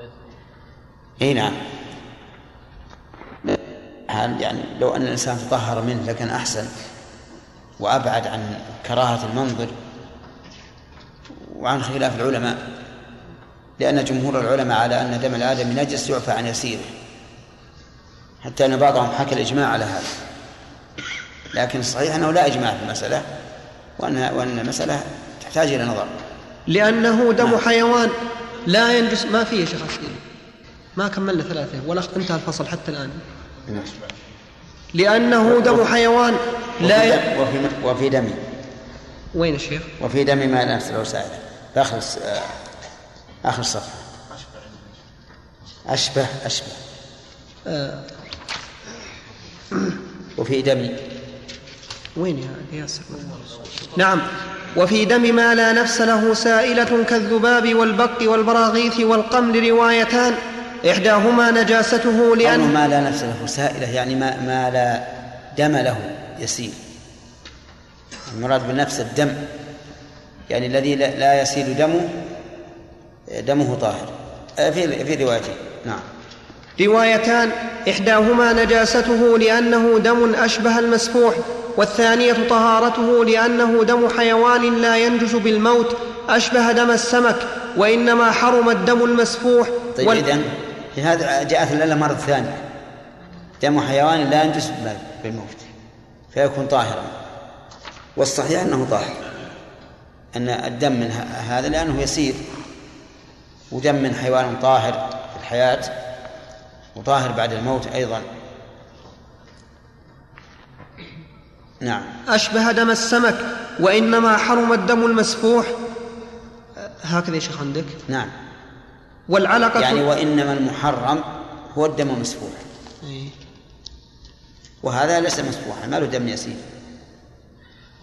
إي نعم. يعني لو أن الإنسان تطهر منه لكان أحسن وأبعد عن كراهة المنظر وعن خلاف العلماء لأن جمهور العلماء على أن دم الادم نجس يعفى عن يسيره حتى أن بعضهم حكى الإجماع على هذا. لكن الصحيح أنه لا إجماع في المسألة وان وأن المسألة تحتاج إلى نظر. لأنه دم حيوان. لا ينجس. ما فيه شيخ أسئلة ما كملنا ثلاثة. ولا انتهى الفصل حتى الآن. لأنه دم حيوان. لا ي... وفي وفي دم وين الشيخ؟ وفي دم ما لا نفس له سائل في آخر آه، آخر الصفحة أشبه أشبه. آه. وفي دم وين يا ياسر؟ نعم. وفي دم ما لا نفس له سائلة كالذباب والبق والبراغيث والقمل روايتان. إحداهما نجاسته لأن ما لا نفس له سائلة يعني ما, ما لا دم له يسيل. المراد بالنفس الدم. يعني الذي لا يسيل دمه دمه طاهر. في في روايتين. نعم. روايتان. إحداهما نجاسته لأنه دم أشبه المسفوح. والثانية طهارته لأنه دم حيوان لا ينجس بالموت أشبه دم السمك وإنما حرم الدم المسفوح. طيب وال... إذن في هذا جاءت العلة مرة ثانية. دم حيوان لا ينجس بالموت فيكون طاهرا. والصحيح أنه طاهر أن الدم من هذا لأنه يسير. ودم من حيوان طاهر في الحياة وطاهر بعد الموت أيضا. نعم. أشبه دم السمك وإنما حرم الدم المسفوح. هكذا يا شيخ عندك؟ نعم. والعلقة يعني وإنما المحرم هو الدم المسفوح إيه. وهذا ليس مسفوحا ما له دم يسير.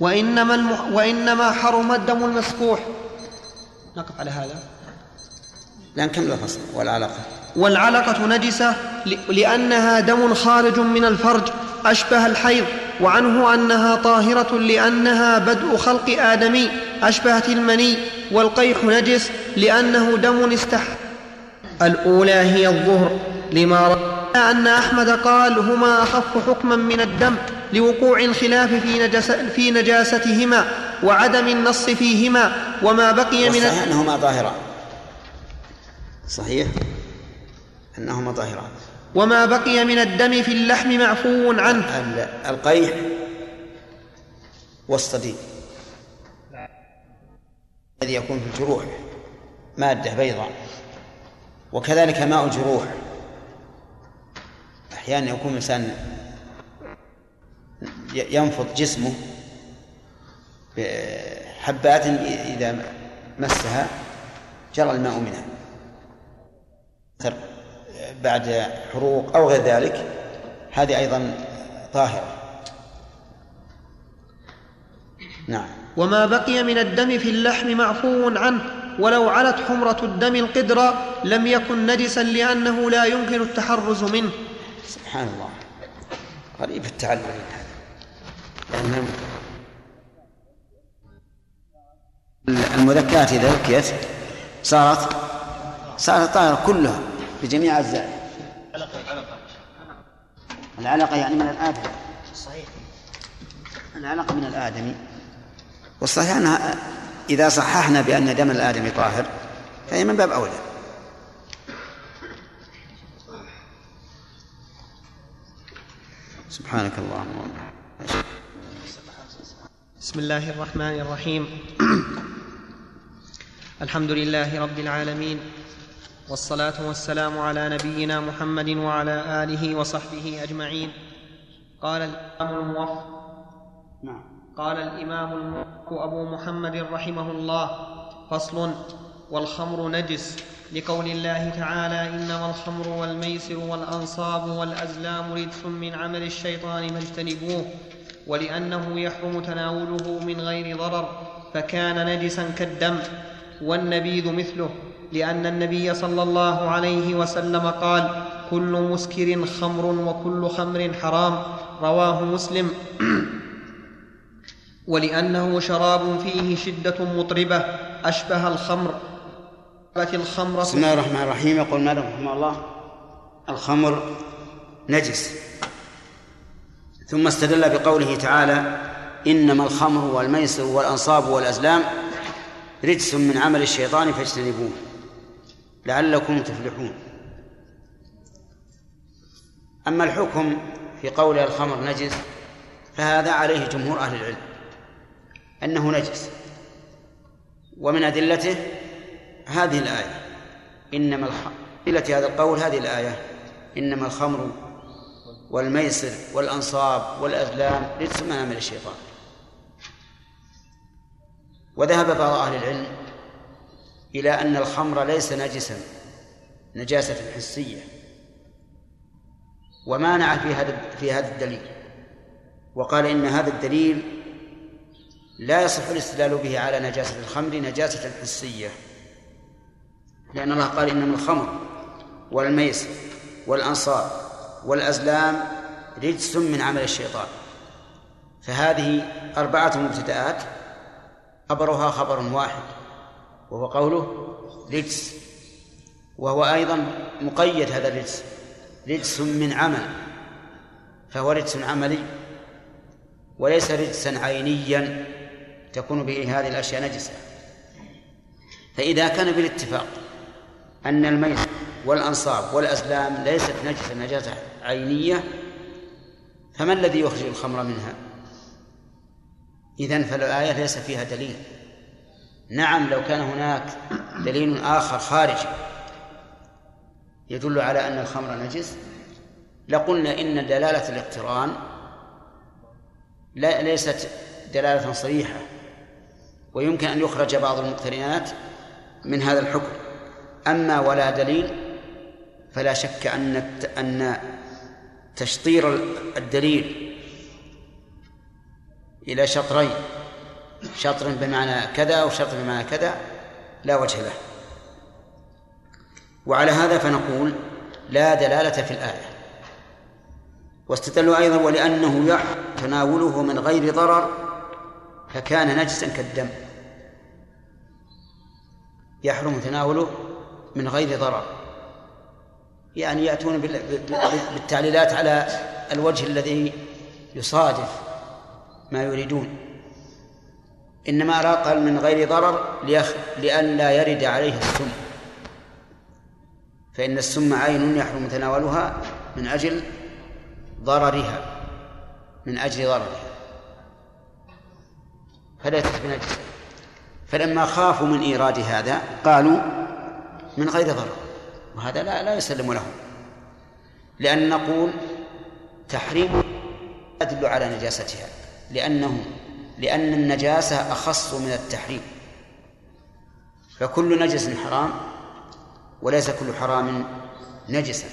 وإنما الم... وإنما حرم الدم المسفوح. نقف على هذا. لا نكمل الفصل والعلقة. والعلقة نجسة لأنها دم خارج من الفرج أشبه الحيض وعنه أنها طاهرة لأنها بدء خلق آدمي أشبهت المني والقيح نجس لأنه دم استح. الأولى هي الظهر لما رأى أن أحمد قال هما أخف حكما من الدم لوقوع الخلاف في, نجس في نجاستهما وعدم النص فيهما وما بقي من أنهما ظاهران صحيح؟ أنهما طاهران. وما بقي من الدم في اللحم معفو عنه. ال- القيح والصديد الذي يكون في الجروح. مادة بيضاء. وكذلك ماء الجروح. أحيانا يكون الإنسان ينفض جسمه بحبات إذا مسها جرى الماء منها. بعد حروق أو غير ذلك هذه أيضا طاهرة. نعم. وما بقي من الدم في اللحم معفو عنه ولو علت حمرة الدم القدر لم يكن نجسا لأنه لا يمكن التحرز منه. سبحان الله. غريب التعلم هذا. المذكرات إذا ذكيت صارت صارت طاهرة كلها بجميع أجزائها العلقة. يعني من الآدم صحيح. العلقة من الآدمي. والصحيح أنها إذا صححنا بأن دم الآدمي طاهر فهي من باب أولى. سبحانك اللهم وبحمدك. بسم الله الرحمن الرحيم. الحمد لله رب العالمين. والصلاة والسلام على نبينا محمد وعلى آله وصحبه أجمعين. قال الإمام الموفق. نعم. قال الإمام الموفق أبو محمد رحمه الله. فصل والخمر نجس. لقول الله تعالى إنما الخمر والميسر والأنصاب والأزلام رجس من عمل الشيطان فاجتنبوه ولأنه يحرم تناوله من غير ضرر فكان نجسا كالدم والنبيذ مثله. لأن النبي صلى الله عليه وسلم قال كل مسكر خمر وكل خمر حرام. رواه مسلم. *clears throat* ولأنه شراب فيه شدة مطربة أشبه الخمر. الخمرة بسم الله الرحمن الرحيم. يقول مالك رحمه الله الخمر نجس. ثم استدل بقوله تعالى إنما الخمر والميسر والأنصاب والأزلام رجس من عمل الشيطان فاجتنبوه. لعلكم تفلحون. أما الحكم في قول الخمر نجس فهذا عليه جمهور أهل العلم أنه نجس. ومن أدلته هذه الآية. إنما الخمر أدلة هذا القول هذه الآية. إنما الخمر والميسر والأنصاب والأزلام رجس من عمل الشيطان وذهب بعض أهل العلم إلى أن الخمر ليس نجسا نجاسة حسية. ومانع في هذا في هذا الدليل. وقال إن هذا الدليل لا يصح الاستدلال به على نجاسة الخمر نجاسة حسية. لأن الله قال إنما الخمر والميسر والأنصاب والأزلام رجس من عمل الشيطان. فهذه أربعة مبتدآت خبرها خبر واحد. وهو قوله رجس وهو أيضا مقيد هذا الرجس رجس من عمل. فهو رجس عملي. وليس رجسا عينيا تكون به هذه الأشياء نجسة. فإذا كان بالاتفاق أن الميت والأنصاب والأزلام ليست نجسة نجاسة عينية فما الذي يخرج الخمر منها؟ إذن فالآية ليس فيها دليل. نعم لو كان هناك دليل آخر خارجي يدل على أن الخمر نجس لقلنا إن دلالة الاقتران لا ليست دلالة صريحة ويمكن أن يخرج بعض المقترنات من هذا الحكم. أما ولا دليل فلا شك أن أن تشطير الدليل إلى شطرين. شطر بمعنى كذا وشطر بمعنى كذا لا وجه له. وعلى هذا فنقول لا دلالة في الآية. واستدلوا أيضا ولأنه يحرم تناوله من غير ضرر فكان نجسا كالدم. يحرم تناوله من غير ضرر. يعني يأتون بالتعليلات على الوجه الذي يصادف ما يريدون. إنما قال من غير ضرر لأن لا يرد عليه السم. فإن السم عين يحرم تناولها من أجل ضررها من أجل ضررها. فليست بنجسة فلما خافوا من إيراد هذا قالوا من غير ضرر وهذا لا لا يسلم لهم. لأن نقول تحريم يدل على نجاستها لأنه لأن النجاسة أخص من التحريم. فكل نجس حرام وليس كل حرام نجسا.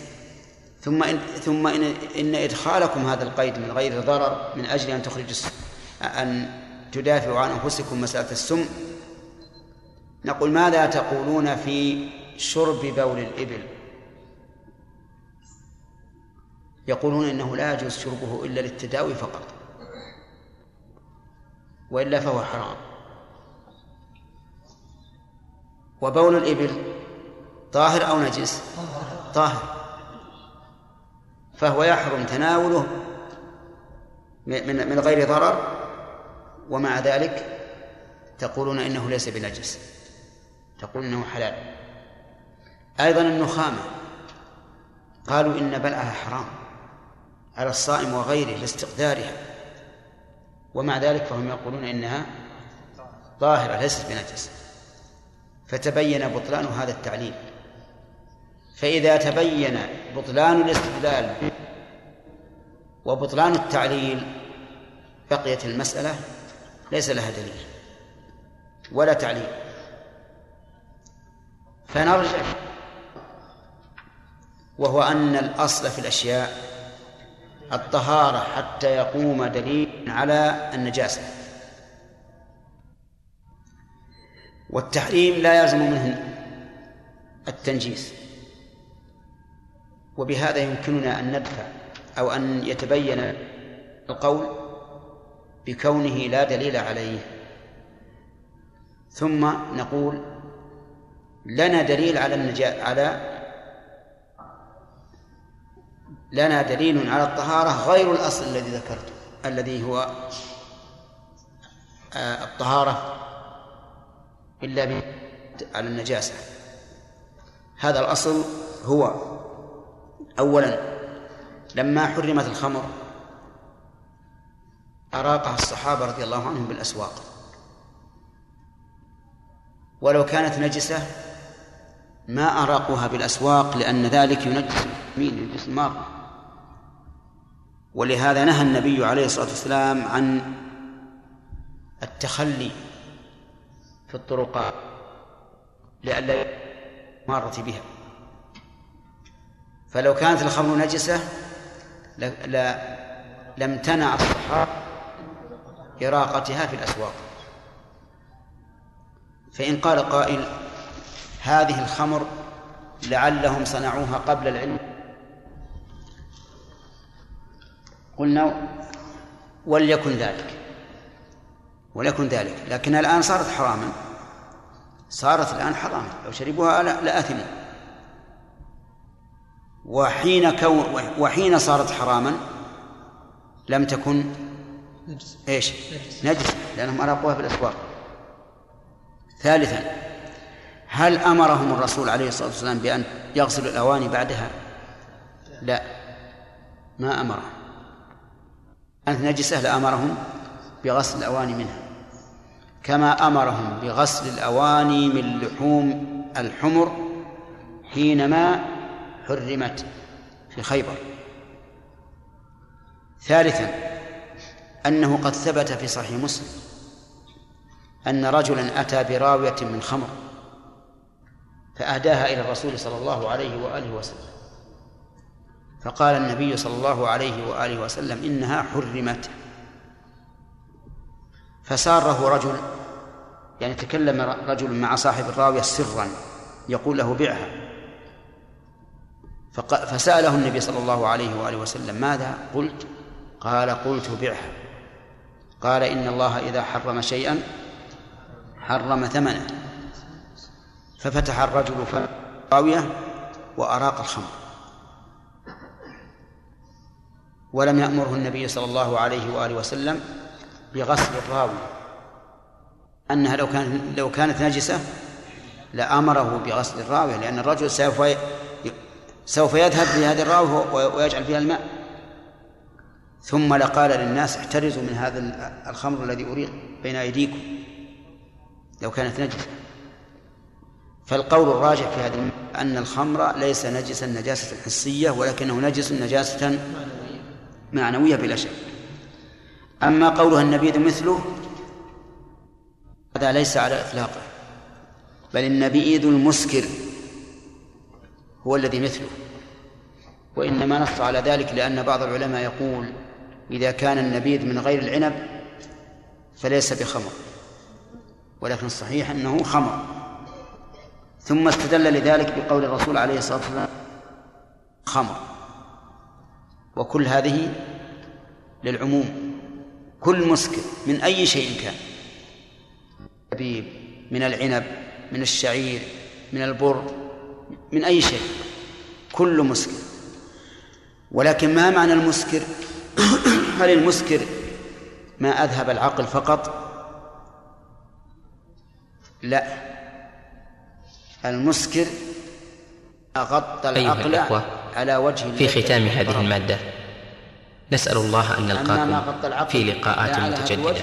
ثم إن ثم إن, إن إدخالكم هذا القيد من غير ضرر من أجل أن تخرج أن تدافعوا عن أنفسكم مسألة السم. نقول ماذا تقولون في شرب بول الإبل؟ يقولون إنه لا يجوز شربه إلا للتداوي فقط. وإلا فهو حرام. وبول الإبل طاهر أو نجس؟ طاهر. فهو يحرم تناوله من من غير ضرر. ومع ذلك تقولون إنه ليس بنجس. تقول إنه حلال. أيضا النخامة. قالوا إن بلعها حرام على الصائم وغيره لاستقدارها. ومع ذلك فهم يقولون إنها طاهرة ليست بنجس. فتبين بطلان هذا التعليل. فإذا تبين بطلان الاستدلال وبطلان التعليل بقيت المسألة ليس لها دليل ولا تعليل. فنرجع وهو أن الأصل في الأشياء الطهارة حتى يقوم دليل على النجاسة. والتحريم لا يلزم منه التنجيس. وبهذا يمكننا أن ندفع أو أن يتبين القول بكونه لا دليل عليه. ثم نقول لنا دليل على على لنا دليل على الطهارة غير الأصل الذي ذكرته الذي هو آه، الطهارة إلا على النجاسة. هذا الأصل هو أولا لما حرمت الخمر أراقها الصحابة رضي الله عنهم بالأسواق. ولو كانت نجسة ما أراقوها بالأسواق لأن ذلك ينجس مين ينجس المارة ولهذا نهى النبي عليه الصلاة والسلام عن التخلي في الطرقات لئلا مارة بها. فلو كانت الخمر نجسة لا لم تنع الصحابة إراقتها في الأسواق. فإن قال قائل هذه الخمر لعلهم صنعوها قبل العلم قلنا وليكن ذلك. وليكن ذلك. لكن الآن صارت حراما. صارت الآن حراما. لو شربوها لآثموا وحين كون وحين صارت حراما لم تكن نجس. إيش؟ نجس, نجس. لأنهم أراقوها في الاسواق ثالثا هل أمرهم الرسول عليه الصلاة والسلام بأن يغسلوا الأواني بعدها؟ لا. ما أمرهم. كانت نجسه لامرهم بغسل الاواني منها. كما أمرهم بغسل الاواني من لحوم الحمر حينما حرمت في خيبر. ثالثا أنه قد ثبت في صحيح مسلم أن رجلا أتى براوية من خمر فأهداها إلى الرسول صلى الله عليه وآله وسلم. فقال النبي صلى الله عليه وآله وسلم إنها حرمت. فساره رجل يعني تكلم رجل مع صاحب الراوية سرا يقول له بعها. فسأله النبي صلى الله عليه وآله وسلم ماذا قلت؟ قال قلت بعها. قال إن الله إذا حرم شيئا حرم ثمنه. ففتح الرجل فاوية وأراق الخمر. ولم يأمره النبي صلى الله عليه وآله وسلم بغسل الراوي. أنها لو كانت لو كانت نجسة لأمره بغسل الراوية لأن الرجل سوف سوف يذهب في هذه الراوة ويجعل فيها الماء. ثم لقال للناس احترزوا من هذا الخمر الذي أريق بين أيديكم لو كانت نجسة. فالقول الراجح في هذه أن الخمر ليس نجسا نجاسة حسية ولكنه نجس نجاسة معنوية بلا شك. أما قولها النبيذ مثله هذا ليس على إطلاقه. بل النبيذ المسكر هو الذي مثله. وإنما نص على ذلك لأن بعض العلماء يقول إذا كان النبيذ من غير العنب فليس بخمر. ولكن الصحيح أنه خمر. ثم استدل لذلك بقول الرسول عليه الصلاة والسلام خمر. وكل هذه للعموم. كل مسكر من أي شيء كان. الزبيب من العنب من الشعير من البر من أي شيء. كل مسكر ولكن ما معنى المسكر *coughs* هل المسكر ما أذهب العقل فقط؟ لا. المسكر أغطى العقل أيها على وجه في ختام هذه المادة. نسأل الله أن نلقاكم في لقاءات متجددة. متجددة